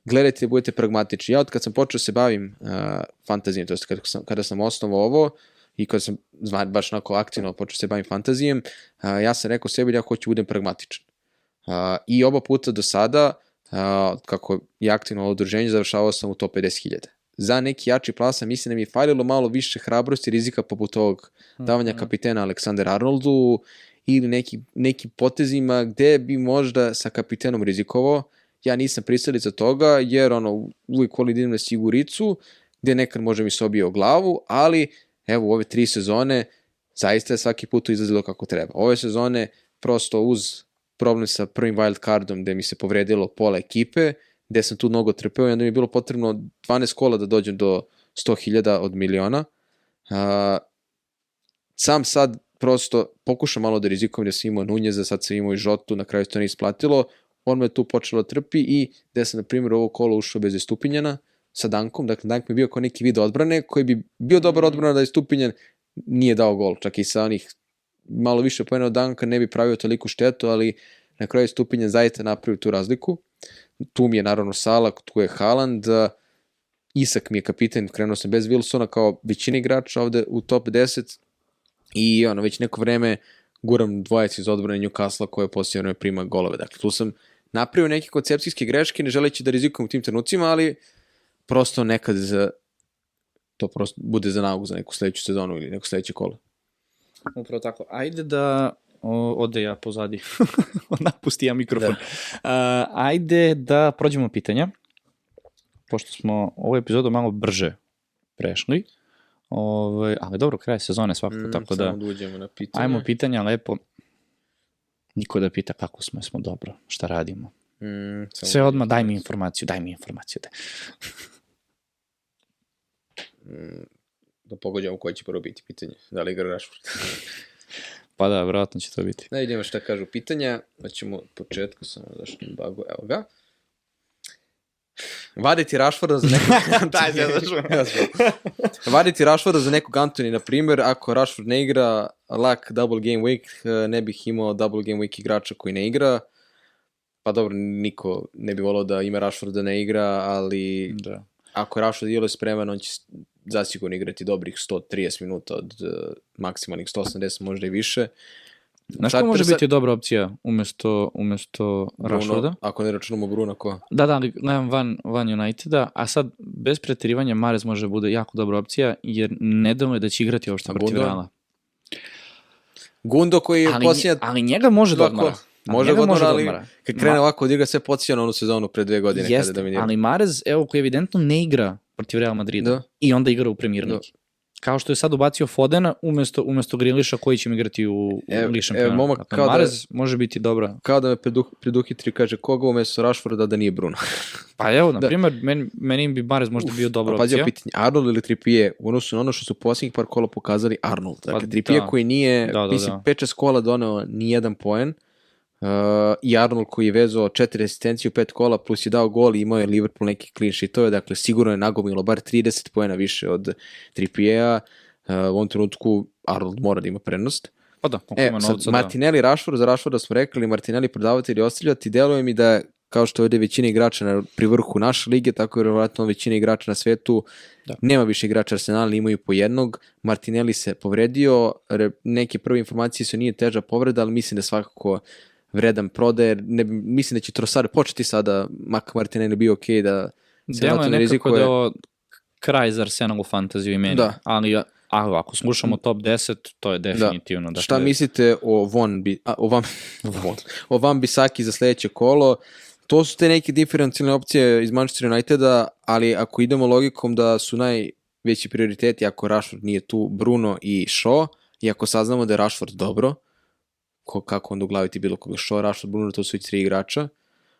gledajte da budete pragmatični. Ja od kad sam počeo se bavim uh, fantazijom, to jest kada sam, kada sam osnovao ovo i kada sam zva, baš onako aktivno počeo se bavim fantazijem, uh, ja sam rekao sebi da ja hoću da budem pragmatičan. Uh, I oba puta do sada, uh, kako je aktivno ovo udruženje, završavao sam u top 50.000. Za neki jači plasa mislim da mi je falilo malo više hrabrosti i rizika poput ovog davanja kapitena Aleksandar Arnoldu ili neki, neki potezima gde bi možda sa kapitenom rizikovao. Ja nisam pristalica toga jer ono, uvijek volim da idem na siguricu gde nekad može mi se obije o glavu, ali evo u ove tri sezone zaista je svaki put izlazilo kako treba. Ove sezone prosto uz problem sa prvim wild cardom gde mi se povredilo pola ekipe, gde sam tu mnogo trpeo i onda mi je bilo potrebno 12 kola da dođem do 100.000 od miliona. Uh, sam sad prosto pokušam malo da rizikujem da sam imao Nunjeza, sad sam imao i Žotu, na kraju to ne isplatilo, on me tu počelo trpi i gde sam, na primjer, ovo kolo ušao bez Stupinjana sa Dankom, dakle Dank mi je bio kao neki vid odbrane koji bi bio dobar odbrana da je Stupinjan nije dao gol, čak i sa onih malo više pojena od Danka ne bi pravio toliku štetu, ali na kraju je Stupinjan zaista napravio tu razliku. Tu mi je naravno Salak, tu je Haaland, Isak mi je kapiten, krenuo sam bez Wilsona kao većina igrača ovde u top 10 i ono, već neko vreme guram dvojac iz odbrane Newcastle koje poslije vreme prima golove. Dakle, tu sam napravio neke koncepcijske greške, ne želeći da rizikujem u tim trenucima, ali prosto nekad za, to prosto bude za nauku za neku sledeću sezonu ili neku sledeće kolo. Upravo tako. Ajde da o, ode ja pozadi. [laughs] Napusti ja mikrofon. Da. Uh, ajde da prođemo pitanja. Pošto smo ovu epizodu malo brže prešli. Ove, ali dobro, kraj sezone svakako, mm, tako da... Samo da uđemo na pitanje. Ajmo pitanja lepo. Niko da pita kako smo, smo dobro, šta radimo. Mm, Sve da odmah, daj mi informaciju, daj mi informaciju. Daj. Mm, da pogođamo koje će prvo biti pitanje. Da li igra Rashford? [laughs] Pa da, vjerojatno će to biti. Da vidimo šta kažu pitanja. Hoćemo od početka, samo zašto mi bago. Evo ga. Vaditi Rashforda za nekog [laughs] Daj, zašao. [laughs] Vaditi Rashforda za nekog Antoni, na primjer, ako Rashford ne igra lak double game week, eh, ne bih imao double game week igrača koji ne igra. Pa dobro, niko ne bi volao da ima Rashford da ne igra, ali Da. ako je Rashford ili spreman, on će zasigurno igrati dobrih 130 minuta od uh, maksimalnih 180, možda i više. Znaš ko može biti dobra opcija umesto, umesto Rashforda? Ako ne računamo Bruno, ko? Da, da, gledam van, van Uniteda, a sad bez pretirivanja Mares može da bude jako dobra opcija, jer ne damo je da će igrati uopšte protiv? Reala. Gundo koji je Ali, posljednja... ali njega može da odmara. Ali Može ga odmara, da ali kad krene Ma- ovako da igra sve podsjeća na onu sezonu pre dve godine kada Jeste, je dominirao. ali Marez, evo, koji evidentno ne igra protiv Real Madrida Da. i onda igra u Premier Da. Ligi. Kao što je sad ubacio Fodena umesto, umesto Griliša koji će mi igrati u, Evo- u šampiona. momak Dakle, kao da- Marez može biti dobra. Kao da me preduh, preduhitri kaže koga umesto Rashforda da nije Bruno. [laughs] Pa evo, na Da. primjer, meni, meni bi Marez možda bio dobra pazi opcija. ovo pitanje, Arnold ili Trippier, u odnosu na ono što su posljednjih par kola pokazali Arnold. Dakle, Pa Trippier da. koji nije, Da, da, mislim, da. 5-6 kola doneo ni jedan poen, uh, i Arnold koji je vezao četiri asistencije u pet kola, plus je dao gol i imao je Liverpool neki clean sheetove, dakle, sigurno je nagomilo bar 30 poena više od Trippiera, uh, u ovom trenutku Arnold mora da ima prednost. Pa da, E, ima sad, novca, da. Martinelli, Rashford, za Rashforda smo rekli, Martinelli prodavati ili ostavljati, deluje mi da kao što je ovdje većina igrača na, pri vrhu naše lige, tako je vjerovatno većina igrača na svetu, Da. nema više igrača Arsenala, imaju po jednog, Martinelli se povredio, re, neke prve informacije su nije teža povreda, ali mislim da svakako vredan prodaje, ne, bi- mislim da će Trossard početi sada, mak Martinelli bio okej da se Delo je ne nekako da je ovo kraj za Arsenal u fantaziju i meni. Da. Ali a, ako slušamo top 10, to je definitivno. Dakle, Šta mislite o Von, Bi, a, o, vam, [laughs] Von, o Van Bisaki za sledeće kolo? to su te neke diferencijalne opcije iz Manchester Uniteda, ali ako idemo logikom da su najveći prioriteti, ako Rashford nije tu, Bruno i Shaw, i ako saznamo da je Rashford dobro, ko, kako onda uglaviti bilo koga Shaw, Rashford, Bruno, to su i tri igrača,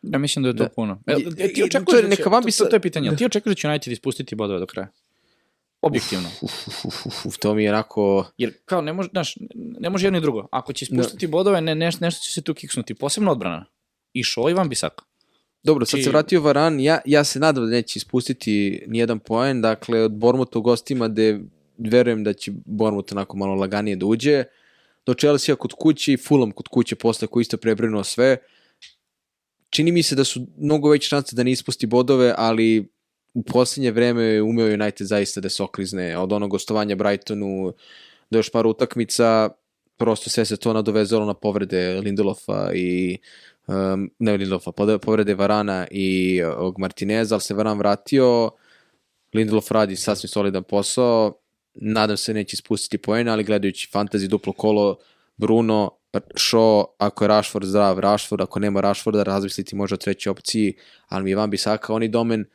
Ja mislim da je to Da. puno. E, e, ti očekuješ to je da će, neka to, bi to, to je pitanje, da. ti očekuješ da će United ispustiti bodove do kraja? Objektivno. uf, uf, uf, uf, to mi je onako... Jer kao ne može, znaš, ne može jedno i drugo. Ako će ispustiti bodove, ne, neš, nešto će se tu kiksnuti. Posebno odbrana. I Šo i Van Bisaka. Dobro, sad Či- se vratio Varan, ja, ja se nadam da neće ispustiti nijedan poen, dakle od Bormuta u gostima gde verujem da će Bormut onako malo laganije da uđe, do Chelsea kod kuće i Fulham kod kuće posle koji isto prebrinuo sve. Čini mi se da su mnogo veće šanse da ne ispusti bodove, ali u posljednje vreme umeo United zaista da se oklizne. Od onog gostovanja Brightonu do još par utakmica, prosto sve se to nadovezalo na povrede Lindelofa i um, ne Lindelofa, povrede Varana i uh, ovog Martineza, ali se Varan vratio, Lindelof radi sasvim solidan posao, nadam se neće ispustiti poena, ali gledajući fantasy duplo kolo, Bruno, Shaw, ako je Rashford zdrav, Rashford, ako nema Rashforda, razmisliti može o trećoj opciji, ali mi je Van Bisaka, oni domen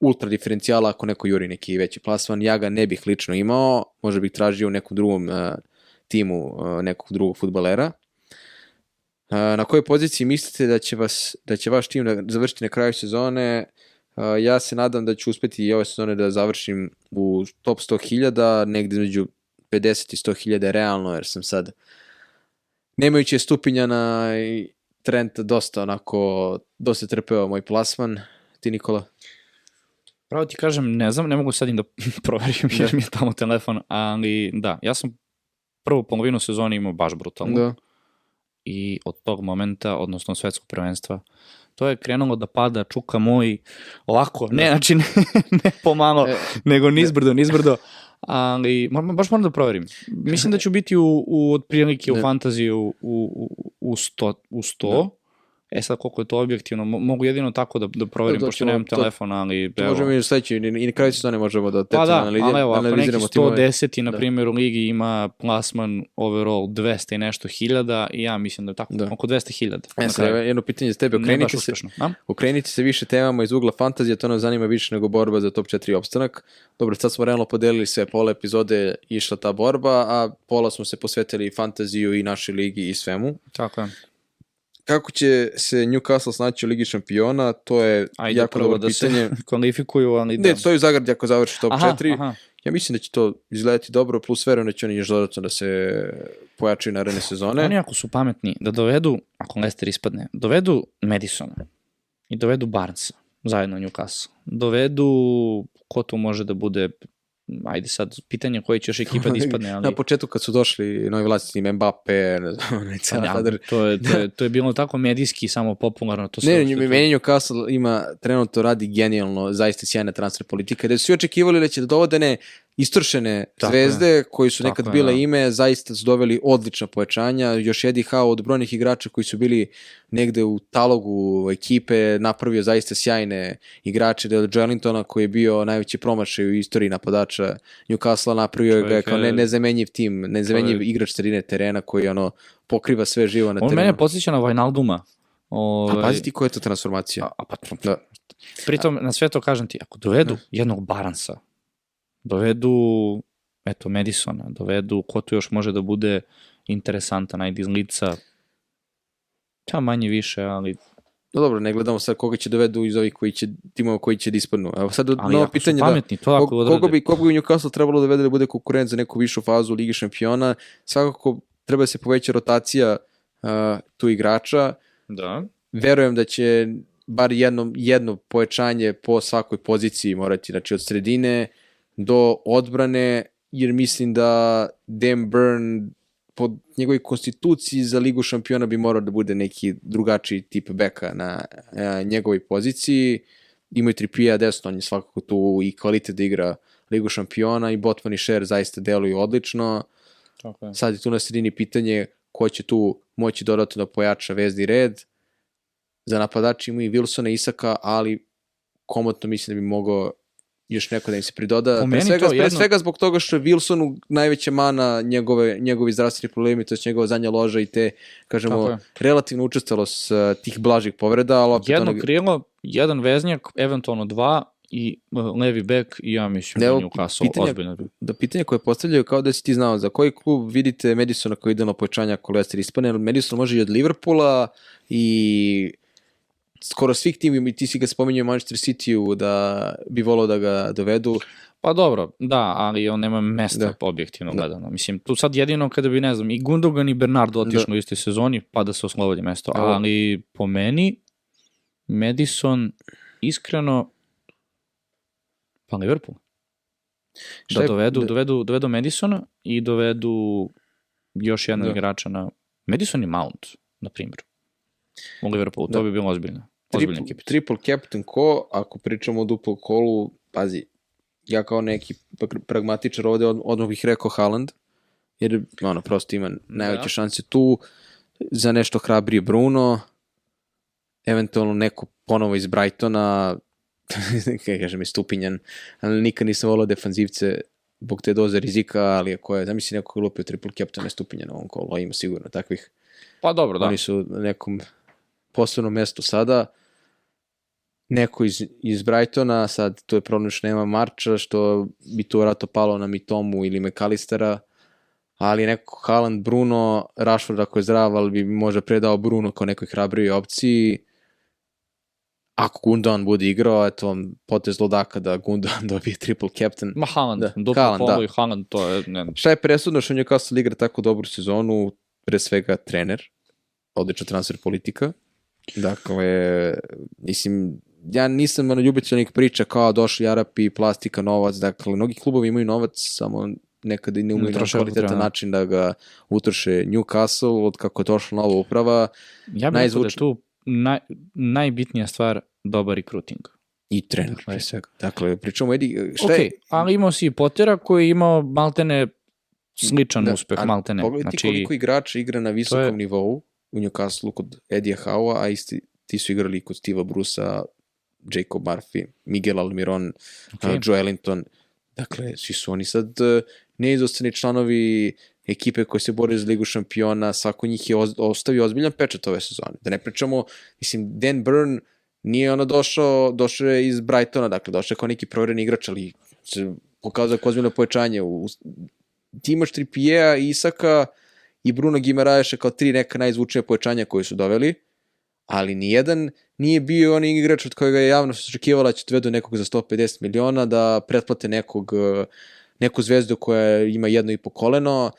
ultra diferencijala ako neko juri neki veći plasman, ja ga ne bih lično imao, možda bih tražio u nekom drugom uh, timu uh, nekog drugog futbalera. Uh, na kojoj poziciji mislite da će, vas, da će vaš tim završiti na kraju sezone? Uh, ja se nadam da ću uspeti i ove sezone da završim u top 100.000, negde između 50 i 100.000 je realno, jer sam sad nemajući stupinjana i Trenta dosta onako, dosta trpeo moj plasman. Ti Nikola? Pravo ti kažem, ne znam, ne mogu sad im da [laughs] proverim jer mi je tamo telefon, ali da, ja sam prvu polovinu sezone imao baš brutalno. Da. I od tog momenta, odnosno svetskog prvenstva, to je krenulo da pada čuka moj lako, ne, znači ne, ne pomalo, E, nego nizbrdo, nizbrdo, ali ma, baš moram da proverim. Mislim da ću biti u, u otprilike u Ne. fantaziju u, u, u, sto, u 100, E sad koliko je to objektivno, mo- mogu jedino tako da, da proverim, Da, pošto ćemo nemam telefon, ali To evo. možemo i u sledećoj, i na kraju sezone možemo da Pa da, detaljno analizi- ali evo, ako neki analiziramo timove. 110 na Da. primjer u ligi ima plasman overall 200 i nešto hiljada i ja mislim da je tako, Da. oko 200 hiljada. E, sad, jedno pitanje za tebe, okrenite se, uspešno. A? okrenite se više temama iz ugla fantazije, to nas zanima više nego borba za top 4 opstanak. Dobro, sad smo realno podelili sve, pola epizode išla ta borba, a pola smo se posvetili fantaziju i našoj ligi i svemu. Tako je. Kako će se Newcastle snaći u Ligi šampiona, to je Ajde jako dobro da pitanje. se [laughs] kvalifikuju, ali da. Ne, stoji u zagradi ako završi top aha, 4. aha. Ja mislim da će to izgledati dobro, plus verujem da će oni još dodatno da se pojačaju naredne sezone. Oni ako su pametni da dovedu, ako Leicester ispadne, dovedu Madisona i dovedu Barnesa zajedno u Newcastle. Dovedu, ko tu može da bude, ajde sad, pitanje koje će još ekipa da [laughs] ispadne, ali... Na početku kad su došli novi vlasnici Mbappe, ne znam, onaj cijel Ja, kadar. to, je, to, je, [laughs] to je bilo tako medijski samo popularno. To Ne, ne, meni Newcastle ima, trenutno radi genijalno, zaista sjajna transfer politika, da su svi očekivali da će da dovode ne istrošene Tako zvezde koji su Tako nekad je, bile da. ime, zaista su doveli odlična pojačanja, još Eddie Howe od brojnih igrača koji su bili negde u talogu ekipe, napravio zaista sjajne igrače, Del Jelintona koji je bio najveći promašaj u istoriji napadača Newcastle, napravio ga kao ne, je- nezamenjiv tim, nezamenjiv čovjek- igrač sredine terena koji ono pokriva sve živo na On terenu. mene podsjeća na Vajnalduma. O, A pazi ti koja je to transformacija. A, a pa, Da. pritom, na sve to kažem ti, ako dovedu jednog Baransa, dovedu, eto, Madisona, dovedu, ko tu još može da bude interesantan, ajde iz lica, ta manje više, ali, No dobro, ne gledamo sad koga će dovedu iz ovih koji će, timova koji će da ispadnu. Evo sad ali novo pitanje da, pametni, to ako kog, koga bi, koga bi Newcastle trebalo da vede da bude konkurent za neku višu fazu Ligi šampiona, svakako treba da se poveća rotacija uh, tu igrača. Da. Verujem da će bar jedno, jedno povećanje po svakoj poziciji morati, znači od sredine do odbrane, jer mislim da Dan Burn po njegovoj konstituciji za ligu šampiona bi morao da bude neki drugačiji tip beka na a, njegovoj poziciji. Imaju Tripija desno, on je svakako tu i kvalitet da igra ligu šampiona i Botman i Sher zaista deluju odlično. Tako je. Sad je tu na sredini pitanje ko će tu moći dodatno da pojača vezni red. Za napadači imaju i Wilsona i Isaka, ali komotno mislim da bi mogao još neko da im se pridoda. Po Pre svega, to pre jedno- svega zbog toga što je Wilsonu najveća mana njegove, njegovi zdravstveni problemi, to je njegova zadnja loža i te, kažemo, relativno učestalost uh, tih blažih povreda, ali opet Jedno ono- krilo, jedan veznjak, eventualno dva i uh, levi bek i ja mislim Evo, da Newcastle pitanje- ozbiljno. da pitanje koje postavljaju kao da si ti znao za koji klub vidite Madisona koji ide na pojačanja ako Leicester ispane, Madison može i od Liverpoola i skoro svih tim, i ti si ga spominjao Manchester City-u da bi volao da ga dovedu. Pa dobro, da, ali on nema mesta Da. da. objektivno Da. gledano. Mislim, tu sad jedino kada bi, ne znam, i Gundogan i Bernardo otišli u istoj sezoni, pa da se oslobodi mesto. Evo. Ali po meni, iskreno, pa Liverpool. Šta Da je- dovedu, da- dovedu, dovedu Madisona i dovedu još jednog Da. igrača na... Madison i Mount, na primjer. U Liverpoolu, to Da. bi bilo ozbiljno. Ozbiljna Triple, triple captain ko, ako pričamo o duplo kolu, pazi, ja kao neki pr- pragmatičar ovde od, odmah bih rekao Haaland, jer ono, prosto ima najveće Da. šanse tu, za nešto hrabrije Bruno, eventualno neko ponovo iz Brightona, [laughs] kaj kažem, je stupinjan, ali nikad nisam volao defanzivce zbog te doze rizika, ali ako je, zamisli neko koji lupio triple captain je stupinjan na ovom kolu, ima sigurno takvih. Pa dobro, da. Oni su na nekom posebnom mestu sada. Neko iz, iz Brightona, sad to je problem što nema Marča, što bi to vratno palo na Mitomu ili McAllistera, ali neko Haaland, Bruno, Rashford ako je zdrav, ali bi možda predao Bruno kao nekoj hrabriji opciji. Ako Gundogan bude igrao, eto vam potez lodaka da Gundogan [laughs] dobije triple captain. Ma Haaland, Da, duplo Haaland, da. i Haaland, to je... Ne, Šta je presudno što Newcastle igra tako dobru sezonu? Pre svega trener, odlična transfer politika. Dakle, mislim, ja nisam ono ljubitelnik priča kao došli Arapi, plastika, novac, dakle, mnogi klubovi imaju novac, samo nekada i ne umeju na kvalitetan način da ga utroše Newcastle, od kako je došla nova uprava Ja bih da je Najzvučniji. tu naj, najbitnija stvar dobar recruiting. i trener, Dakle. pre svega. Dakle, pričamo, Edi, šta Ok, je, ali imao si i Pottera koji je imao maltene sličan Da, uspeh, maltene. Pogledaj ti Znači, koliko igrača igra na visokom je- nivou u Newcastle kod Eddie Howe, a isti ti su igrali kod Steve'a Brusa, Jacob Murphy, Miguel Almiron, Ok. okay. Joe Ellington. Dakle, svi su oni sad uh, neizostani članovi ekipe koje se bore za ligu šampiona, svako njih je oz, ostavio ozbiljan pečat ove sezone. Da ne pričamo, mislim, Dan Byrne nije ono došao, došao je iz Brightona, dakle, došao je kao neki provjereni igrač, ali se pokazao kao ozbiljno pojačanje. U, ti imaš Trippiera, Isaka i Bruno Gimaraeša kao tri neka najzvučnija pojačanja koje su doveli, ali nijedan nije bio onaj igrač od kojega je javno se očekivala da će dovedu nekog za 150 miliona, da pretplate nekog, eh, neku zvezdu koja ima jedno i po koleno.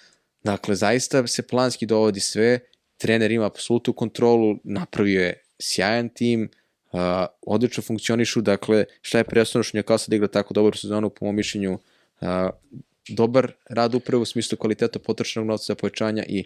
Dakle, zaista se planski dovodi sve, trener ima apsolutnu kontrolu, napravio je sjajan tim, uh, odlično funkcionišu, dakle, šta je presudno što Newcastle da igra tako dobru sezonu, po mom mišljenju, uh, dobar rad upravo u smislu kvaliteta potrošenog novca za pojačanja i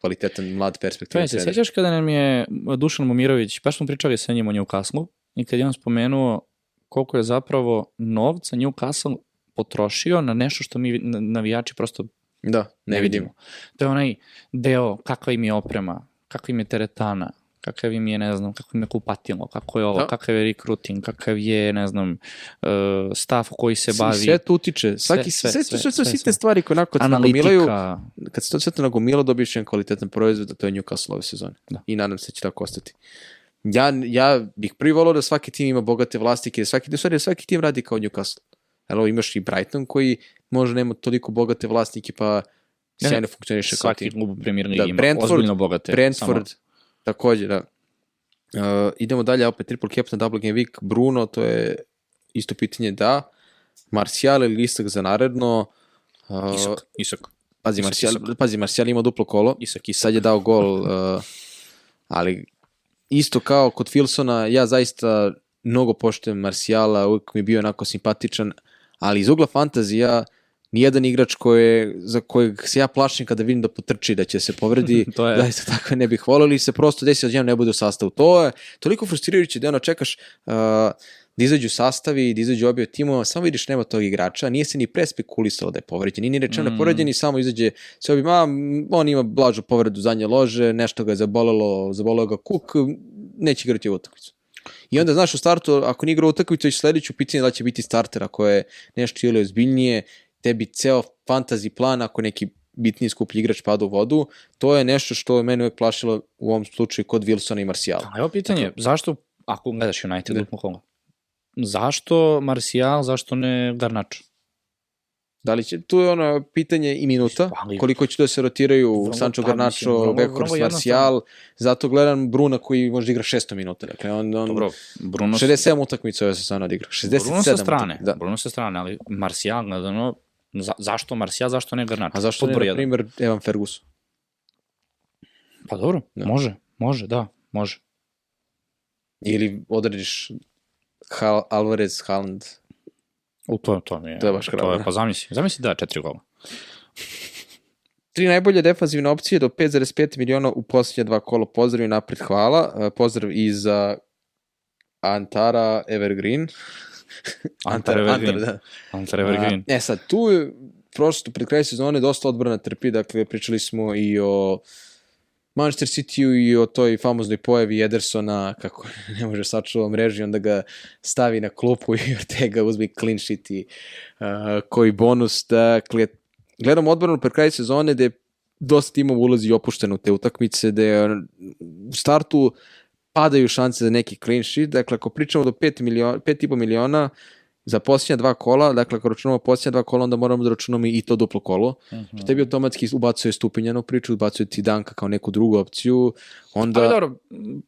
kvalitetan mlad perspektivan Kaj, se sjećaš kada nam je Dušan Momirović, baš smo pričali sa njim o Newcastle, i kad je on spomenuo koliko je zapravo novca Newcastle potrošio na nešto što mi na- navijači prosto Da, ne, vidimo. To je onaj deo kakva im je oprema, kakva im je teretana, kakav im je, ne znam, kako im je kupatilo, kako je ovo, Da. kakav je recruiting, kakav je, ne znam, uh, staff koji se Sve- bavi, Sve to utiče. Svaki, sve, sve, sve, sve, sve, sitne stvari koje onako se nagomilaju, kad se to sve to nagomilo, dobiješ jedan kvalitetan proizvod, a to je Newcastle ove sezone. Da. I nadam se da će tako ostati. Ja, ja bih prvi volao da svaki tim ima bogate vlastike, da svaki, da, stvari, da svaki tim radi kao Newcastle. Evo imaš i Brighton koji možda nema toliko bogate vlasnike, pa sjajno funkcioniše kao svaki tim. klub u Premier Ligi Da, ima Brentford- ozbiljno bogate. Brentford, takođe, da. Uh, idemo dalje, opet triple captain, double game week, Bruno, to je isto pitanje da. Marcial ili Isak za naredno. Uh, Isak, Isak, Pazi, Isak, Marcial, Isak. pazi, Marcial ima duplo kolo. Isak, Isak. Sad je dao gol, uh, ali isto kao kod Filsona, ja zaista mnogo poštujem Marciala, uvijek mi je bio onako simpatičan, ali iz ugla fantazija nijedan igrač koje, za kojeg se ja plašim kada vidim da potrči, da će se povredi, [laughs] To je- zaista tako ne bih volio ili se prosto desi da ne bude u sastavu. To je toliko frustrirajuće da ono čekaš uh, da izađu sastavi, da izađu obje timova, samo vidiš nema tog igrača, nije se ni prespekulisalo da je povređen, nije ni rečeno mm. povređen i samo izađe sve obi, ma, m, on ima blažu povredu zadnje lože, nešto ga je zabolelo, zaboleo ga kuk, neće igrati u utakmicu. I onda, znaš, u startu, ako nije igrao utakmicu, već sledeću pitanje da će biti starter, ako je nešto ili ozbiljnije, tebi ceo fantasy plan, ako neki bitniji skuplji igrač pada u vodu, to je nešto što je mene uvek plašilo u ovom slučaju kod Wilsona i Marcijala. A evo pitanje, zašto, ako gledaš United, Oklahoma, zašto Marcial, zašto ne Garnacho? Da li će, tu je ono pitanje i minuta, koliko će da se rotiraju Vrlo- Sancho mislim, Garnacho, vrlo Marcial, zato gledam Bruna koji može da igra 600 minuta, dakle on, on Dobro, Bruno, 67 utakmica ove sezone odigra, 67 Bruno sa strane, utakmica, Da. Bruno sa strane, ali Marcial, gledano, za, zašto Marcial, zašto ne Garnacho? A zašto Pod ne, na primjer, Evan Ferguson? Pa dobro, Da. može, može, da, može. Ili odrediš Hal, Alvarez, Haaland, U to, to mi je, To je baš hrabro. pa zamisli, zamisli da, četiri gola. Tri najbolje defanzivne opcije do 5,5 miliona u posljednje dva kola. Pozdrav i napred hvala. E, Pozdrav i za Antara Evergreen. Antar Evergreen. Antar, da. Antar Evergreen. A, e sad, tu je prosto pred kraj sezone dosta odbrana trpi, dakle pričali smo i o Manchester City-u i o toj famoznoj pojavi Edersona, kako [laughs] ne može sačuva mreži, onda ga stavi na klupu i [laughs] Ortega uzme clean sheet i uh, koji bonus. Dakle, gledam odbranu pred kraj sezone gde dosta timova ulazi opušteno u te utakmice, gde u startu padaju šanse za neki clean sheet, dakle ako pričamo do 5 miliona, 5,5 miliona za posljednja dva kola, dakle ako računamo posljednja dva kola, onda moramo da računamo i to duplo kolo. Mhm. Što tebi automatski ubacuje stupinjanu priču, ubacuje ti Danka kao neku drugu opciju, onda... Ali dobro,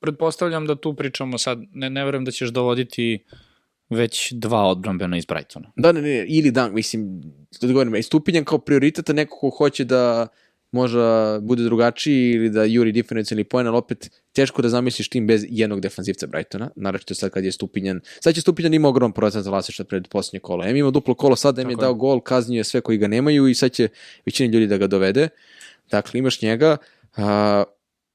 pretpostavljam da tu pričamo sad, ne, ne verujem da ćeš dovoditi već dva odbrambena iz Brightona. Da, ne, ne, ili Dank, mislim, da govorim, stupinjan kao prioriteta neko ko hoće da možda bude drugačiji ili da juri diferencijalni poen, ali opet teško da zamisliš tim bez jednog defanzivca Brightona, naravno sad kad je Stupinjan, sad će Stupinjan ima ogrom procent za vlasništva pred posljednje kolo. Em ima duplo kolo, sad em je dao gol, kaznio je sve koji ga nemaju i sad će većina ljudi da ga dovede. Dakle, imaš njega, a,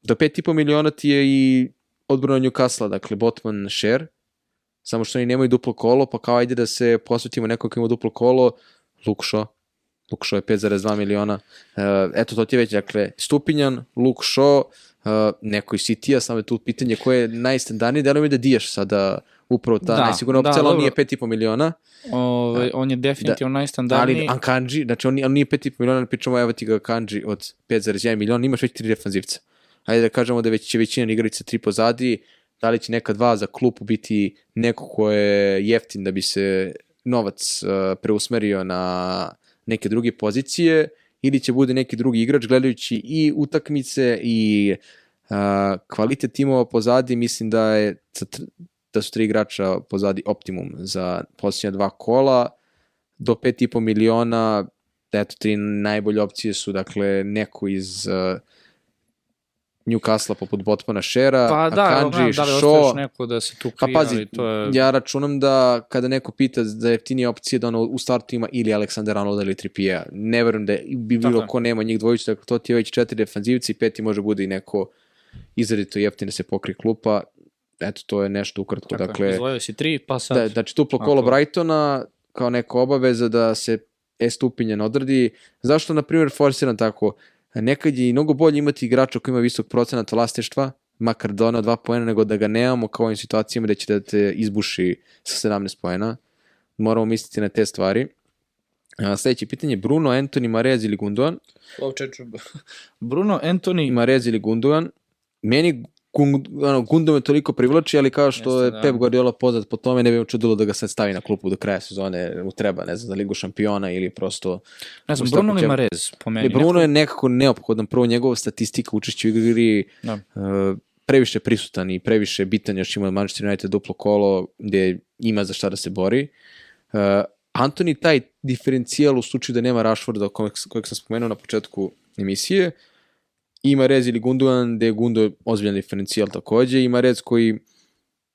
do 5,5 miliona ti je i odbrana Newcastle, dakle Botman share, samo što oni nemaju duplo kolo, pa kao ajde da se posvetimo nekom ko ima duplo kolo, Shaw. Luke Shaw je 5,2 miliona. Uh, eto, to ti je već, dakle, Stupinjan, Luke Shaw, uh, neko iz City-a, samo je tu pitanje ko je najstandardniji, delo mi da Dijaš sada upravo ta Da, da, najsigurna da, opcija, ali on dobro. nije 5,5 miliona, Ove, on je definitivno ali najstandardniji. Ankanji, znači on, on nije 5,5 miliona, pričamo evo ti ga Kanji od 5,1 miliona, imaš već tri defanzivca. Ajde da kažemo da već će većina igrica tri pozadi, da li će neka dva za klupu biti neko ko je jeftin da bi se novac uh, preusmerio na neke druge pozicije ili će bude neki drugi igrač gledajući i utakmice i uh, kvalitet timova pozadi mislim da je da su tri igrača pozadi optimum za posljednja dva kola. Do 5,5 miliona eto, tri najbolje opcije su dakle neko iz uh, Newcastle poput Botmana Shera, pa da, Akanji, da još Shaw, neko da se tu Pa krije, pazi, ali to je... ja računam da kada neko pita za jeftinije opcije da ono u startu ima ili Aleksandar Arnold ili Trippier. Ne verujem da bi Tako bilo je. ko nema njih dvojicu, dakle to ti je već četiri defanzivci i peti može bude i neko izradito jeftine se pokri klupa. Eto, to je nešto ukratko. Tako je, dakle, izdvojio si tri, pa sad... da, znači duplo kolo Ako- Brightona kao neka obaveza da se E stupinjen odradi. Zašto, na primjer, forsiram tako? Nekad je i mnogo bolje imati igrača koji ima visok procenat vlasništva, makar da ona dva poena, nego da ga nemamo kao ovim situacijama gde će da te izbuši sa 17 poena. Moramo misliti na te stvari. A, sledeće pitanje, Bruno, Anthony, Marez ili Gundogan? [laughs] Bruno Anthony, Marez ili Gundogan? Meni Gund, ono, Gundogan me toliko privlači, ali kao što Jeste, je da. Pep Guardiola poznat po tome, ne bi čudilo da ga sad stavi na klupu do kraja sezone, mu treba, ne znam, za ligu šampiona ili prosto... ne znam, Bruno ili? Marez, po meni. E, Bruno je nekako neophodan, prvo njegova statistika učešća u igri, Da. uh, previše prisutan i previše bitan još ima Manchester United duplo kolo gde ima za šta da se bori. Uh, Antoni taj diferencijal u slučaju da nema Rashforda kojeg, kojeg sam spomenuo na početku emisije, ima Rez ili Gundogan, gde je Gundo ozbiljan diferencijal takođe, ima Rez koji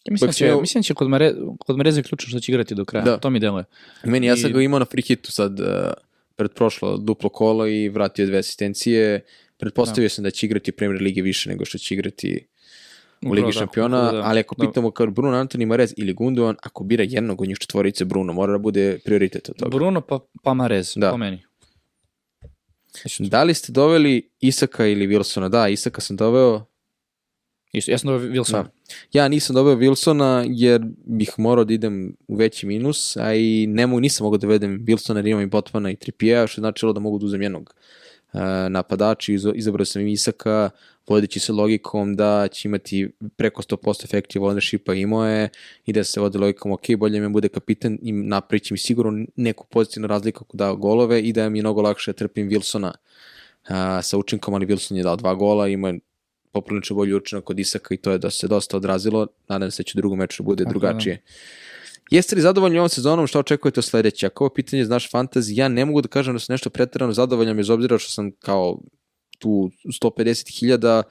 Ja mislim, da će, smo- mislim da će kod, Mare, kod Mareza ključno što će igrati do kraja. Da. To mi deluje. Meni, ja sam I- ga imao na free hitu sad uh, pred prošlo duplo kolo i vratio dve asistencije. Pretpostavio sam da će igrati Premier Ligi više nego što će igrati u Ligi da, šampiona, upravo da. ali ako Da. pitamo kao Bruno Antoni Marez ili Gundogan, ako bira jednog od njih četvorice Bruno, mora da bude prioritet od toga. Bruno pa, pa Marez, Da. po meni. Da li ste doveli Isaka ili Wilsona? Da, Isaka sam doveo. Isto, ja sam dobio Wilson. Da. Ja nisam dobio Wilsona jer bih morao da idem u veći minus, a i ne mogu, nisam mogao da vedem Wilsona jer imam i Botmana i Trippier, što je značilo da mogu da uzem jednog uh, napadača, Izo, izabrao sam Isaka, vodeći se logikom da će imati preko 100% effective ownershipa imao je i da se vode logikom, ok, bolje mi bude kapitan i naprići mi sigurno neku pozitivnu razliku ako dao golove i da mi je mnogo lakše da trpim Wilsona uh, sa učinkom, ali Wilson je dao dva gola, ima poprilično bolji učinak kod Isaka i to je da se dosta odrazilo. Nadam se da će u drugom meču bude Tako drugačije. Da. Jeste li zadovoljni ovom sezonom? Šta očekujete od sledeće? Ako ovo pitanje znaš fantasy, ja ne mogu da kažem da sam nešto pretarano zadovoljan, bez obzira što sam kao tu 150.000,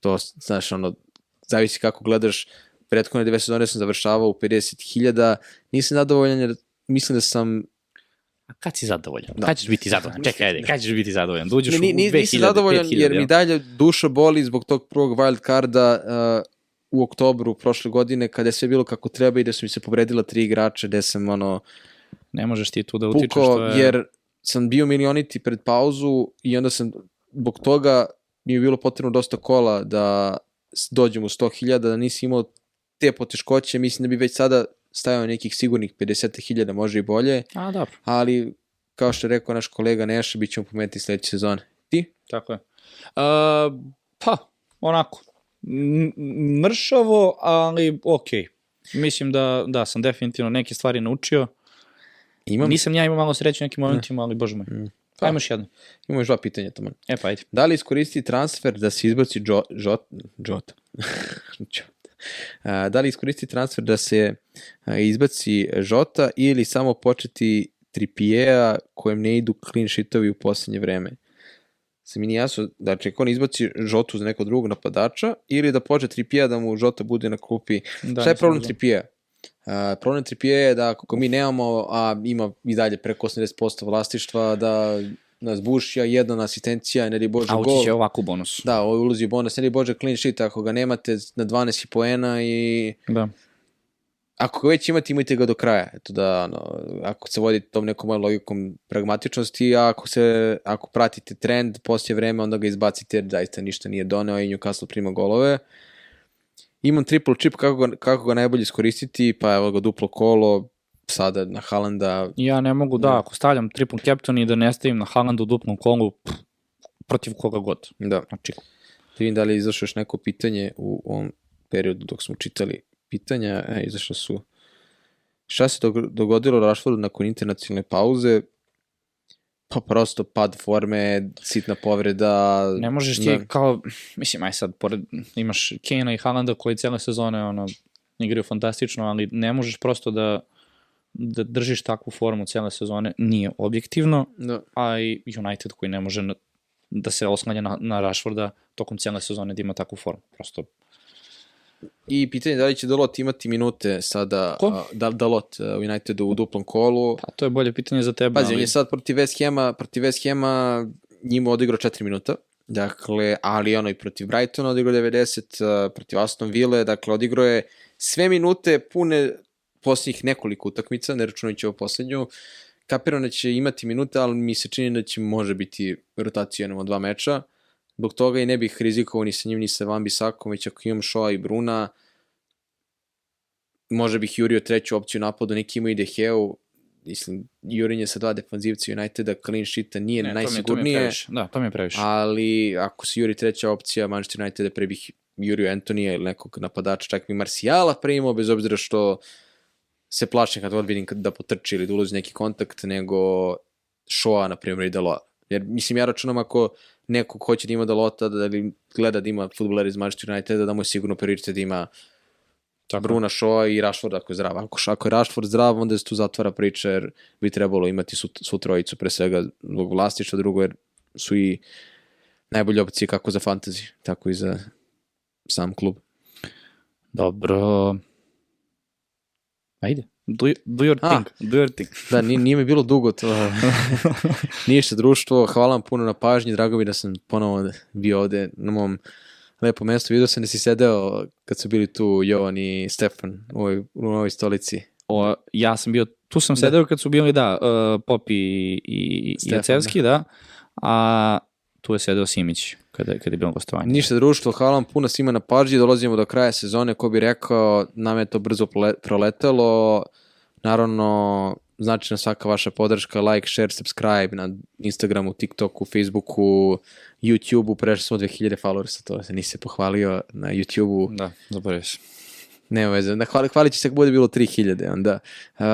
to, znaš, ono, zavisi kako gledaš, prethodne dve sezone sam završavao u 50.000, nisam zadovoljan jer mislim da sam A kad si zadovoljan? Da. Kad ćeš biti zadovoljan? Čekaj, ajde, kad ćeš biti zadovoljan? Da uđeš ne, u 2000, nisam zadovoljan 5000, jer mi dalje duša boli zbog tog prvog wild carda uh, u oktobru prošle godine kada je sve bilo kako treba i da su mi se povredila tri igrača gde sam ono Ne možeš ti tu da utičeš što je... jer sam bio milioniti pred pauzu i onda sam zbog toga mi je bilo potrebno dosta kola da dođem u 100.000 da nisi imao te poteškoće mislim da bi već sada stajao nekih sigurnih 50.000 može i bolje A, dobro, ali kao što je rekao naš kolega Neša bit ćemo pomenuti sledeće sezone ti? tako je. Uh, pa, onako, mršavo, ali okej. Mislim da, da, sam definitivno neke stvari naučio. Imam, Nisam ja imao malo sreće u nekim momentima, ali bože moj. Pa. Ajmo još jedno. imamo još dva pitanja tamo. E pa, ajde. Da li iskoristi transfer da se izbaci Džo, Žot, Džot, [laughs] Džot. A, da li iskoristi transfer da se izbaci Žota ili samo početi Trippiera kojem ne idu clean sheetovi u poslednje vreme? Se mi nije jasno, znači ako on izbaci Žotu za nekog drugog napadača ili da počne Trippiera da mu Žota bude na klupi. Da, Šta je problem razumeo. Trippiera? Uh, problem Trippiera je da ako mi nemamo, a ima i dalje preko 80% vlastištva, da nas bušija, jedna asistencija, ne li bože A gol. ući će ovako bonus. Da, ovo ulazi u bonus, ne li bože clean sheet, ako ga nemate na 12 poena i Da. Ako ga već imate, imajte ga do kraja. Eto da, ono, ako se vodite tom nekom mojom logikom pragmatičnosti, a ako, se, ako pratite trend, poslije vreme, onda ga izbacite jer zaista ništa nije doneo i Newcastle prima golove. Imam triple chip, kako ga, kako ga najbolje iskoristiti, pa evo ga duplo kolo, sada na Halanda, Ja ne mogu da, ako stavljam triple captain i da ne stavim na Haalandu u duplom kolu, pff, protiv koga god. da. Znači, Da vidim da li je izašlo još neko pitanje u ovom periodu dok smo čitali pitanja. E, izašlo su. Šta se dog- dogodilo Rashfordu nakon internacionalne pauze? Pa prosto pad forme, sitna povreda. ne možeš ti Da. kao, mislim, aj sad, pored, imaš Kane i Haalanda koji cijele sezone ono, igraju fantastično, ali ne možeš prosto da da držiš takvu formu cijele sezone, nije objektivno, Da. a i United koji ne može na, da se oslanja na, na Rashforda tokom cijele sezone da ima takvu formu. Prosto, I pitanje je da li će Dalot imati minute sada, Ko? da, Dalot a, u Unitedu u duplom kolu. pa to je bolje pitanje za tebe. Pazi, on ali, je sad protiv West Hema, protiv West Hema njima odigrao 4 minuta. Dakle, ali ono i protiv Brightona odigrao 90, uh, protiv Aston Ville, dakle odigrao je sve minute pune posljednjih nekoliko utakmica, ne računajući ovo poslednju. Kapiram da će imati minute, ali mi se čini da će može biti rotacija jednom od dva meča. Zbog toga i ne bih rizikovao ni sa njim, ni sa Van Bisakom, već ako imam Shoa i Bruna, može bih jurio treću opciju napadu, neki ima i Deheu, mislim, jurenje sa dva defanzivca Uniteda, clean sheeta nije ne, to mi, to mi je najsigurnije, previše. Da, to mi je previše. ali ako se juri treća opcija Manchester Uniteda, pre bih jurio Antonija ili nekog napadača, čak bi Marcijala primao, bez obzira što se plašim kad god vidim kad da potrči ili da ulazi neki kontakt, nego Shoa, na primjer, i Daloa. Jer, mislim, ja računam ako neko hoće da ima Dalota, da li gleda da ima futboler iz Manchester Uniteda, da mu je sigurno prioritet da ima Tako. Bruna Shoa i Rashford ako je zdrav. Ako, ako je Rashford zdrav, onda se tu zatvara priča jer bi trebalo imati su, su trojicu pre svega zbog vlastića, drugo jer su i najbolje opcije kako za fantasy, tako i za sam klub. Dobro. Ajde. Do, do your A. thing. Do your thing. Da, nije, nije mi bilo dugo to. [laughs] Ništa društvo, hvala vam puno na pažnji, drago mi da sam ponovo bio ovde na mom lepo mestu. Vidio sam da si sedeo kad su bili tu Jovan i Stefan u ovoj, u ovoj stolici. O, ja sam bio, tu sam sedeo kad su bili, da, uh, Pop i, i Stefan, Jacevski, da. A tu je sedeo Simić kada, kada je bilo gostovanje. Ništa društvo, hvala vam puno svima na pažnji, dolazimo do kraja sezone, ko bi rekao, nam je to brzo prole- proletelo, naravno, značajna svaka vaša podrška, like, share, subscribe na Instagramu, TikToku, Facebooku, YouTubeu, prešli smo 2000 followersa, to se nisi se pohvalio na YouTubeu, Da, zaboravio sam. nema veze, da hvali, hvalit će se ako bude bilo 3000, onda. Uh,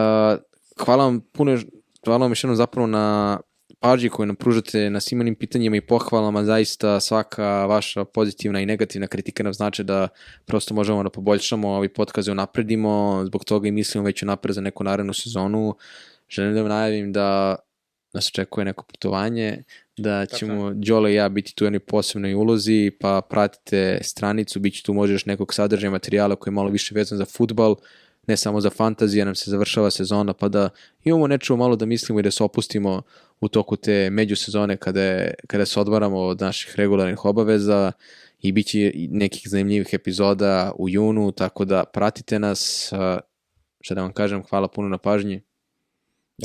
hvala vam puno, hvala vam još jednom zapravo na pažnji koju nam pružate na svim onim pitanjima i pohvalama, zaista svaka vaša pozitivna i negativna kritika nam znači da prosto možemo da poboljšamo ovi podkaze unapredimo, zbog toga i mislimo već unapred za neku narednu sezonu. Želim da vam najavim da nas očekuje neko putovanje, da ćemo Đole i ja biti tu u jednoj posebnoj ulozi, pa pratite stranicu, bit će tu možda još nekog sadržaja materijala koji je malo više vezan za futbal, ne samo za fantazije, nam se završava sezona, pa da imamo nečemu malo da mislimo i da se opustimo u toku te međusezone kada, je, kada se odvaramo od naših regularnih obaveza i bit će nekih zanimljivih epizoda u junu, tako da pratite nas, šta da vam kažem, hvala puno na pažnji.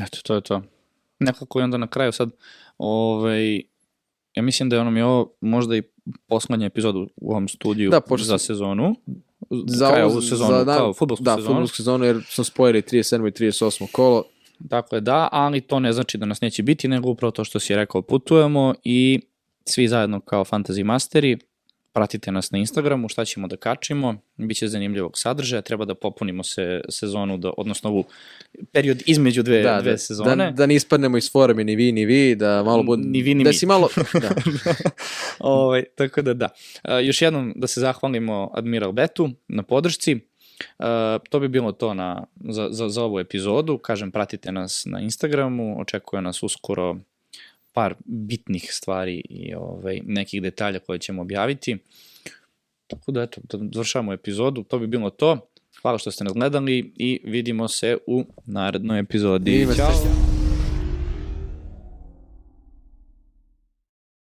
Eto, to je to. Nekako i onda na kraju sad, ovaj, ja mislim da je ono mi ovo možda i poslednja epizoda u ovom studiju Da, pošto za sezonu. Za Kraj ovu sezonu, za- da, kao futbolsku da, sezonu. futbolsku sezonu, jer smo spojili 37. i 38. kolo. Dakle, da, ali to ne znači da nas neće biti, nego upravo to što si rekao, putujemo i svi zajedno kao Fantasy Masteri, pratite nas na Instagramu, šta ćemo da kačimo, biće zanimljivog sadržaja, treba da popunimo se sezonu, da, odnosno ovu period između dve, da, dve da, sezone. Da, da ne ispadnemo iz forme ni vi ni vi, da malo bude... Ni vi, ni da mi. si malo... [laughs] Da. [laughs] ovaj, tako da da. A, još jednom da se zahvalimo Admiral Betu na podršci. Uh, to bi bilo to na, za, za, za ovu epizodu. Kažem, pratite nas na Instagramu, očekuje nas uskoro par bitnih stvari i ovaj, nekih detalja koje ćemo objaviti. Tako da, eto, da završavamo epizodu. To bi bilo to. Hvala što ste nas gledali i vidimo se u narednoj epizodi. Ćao!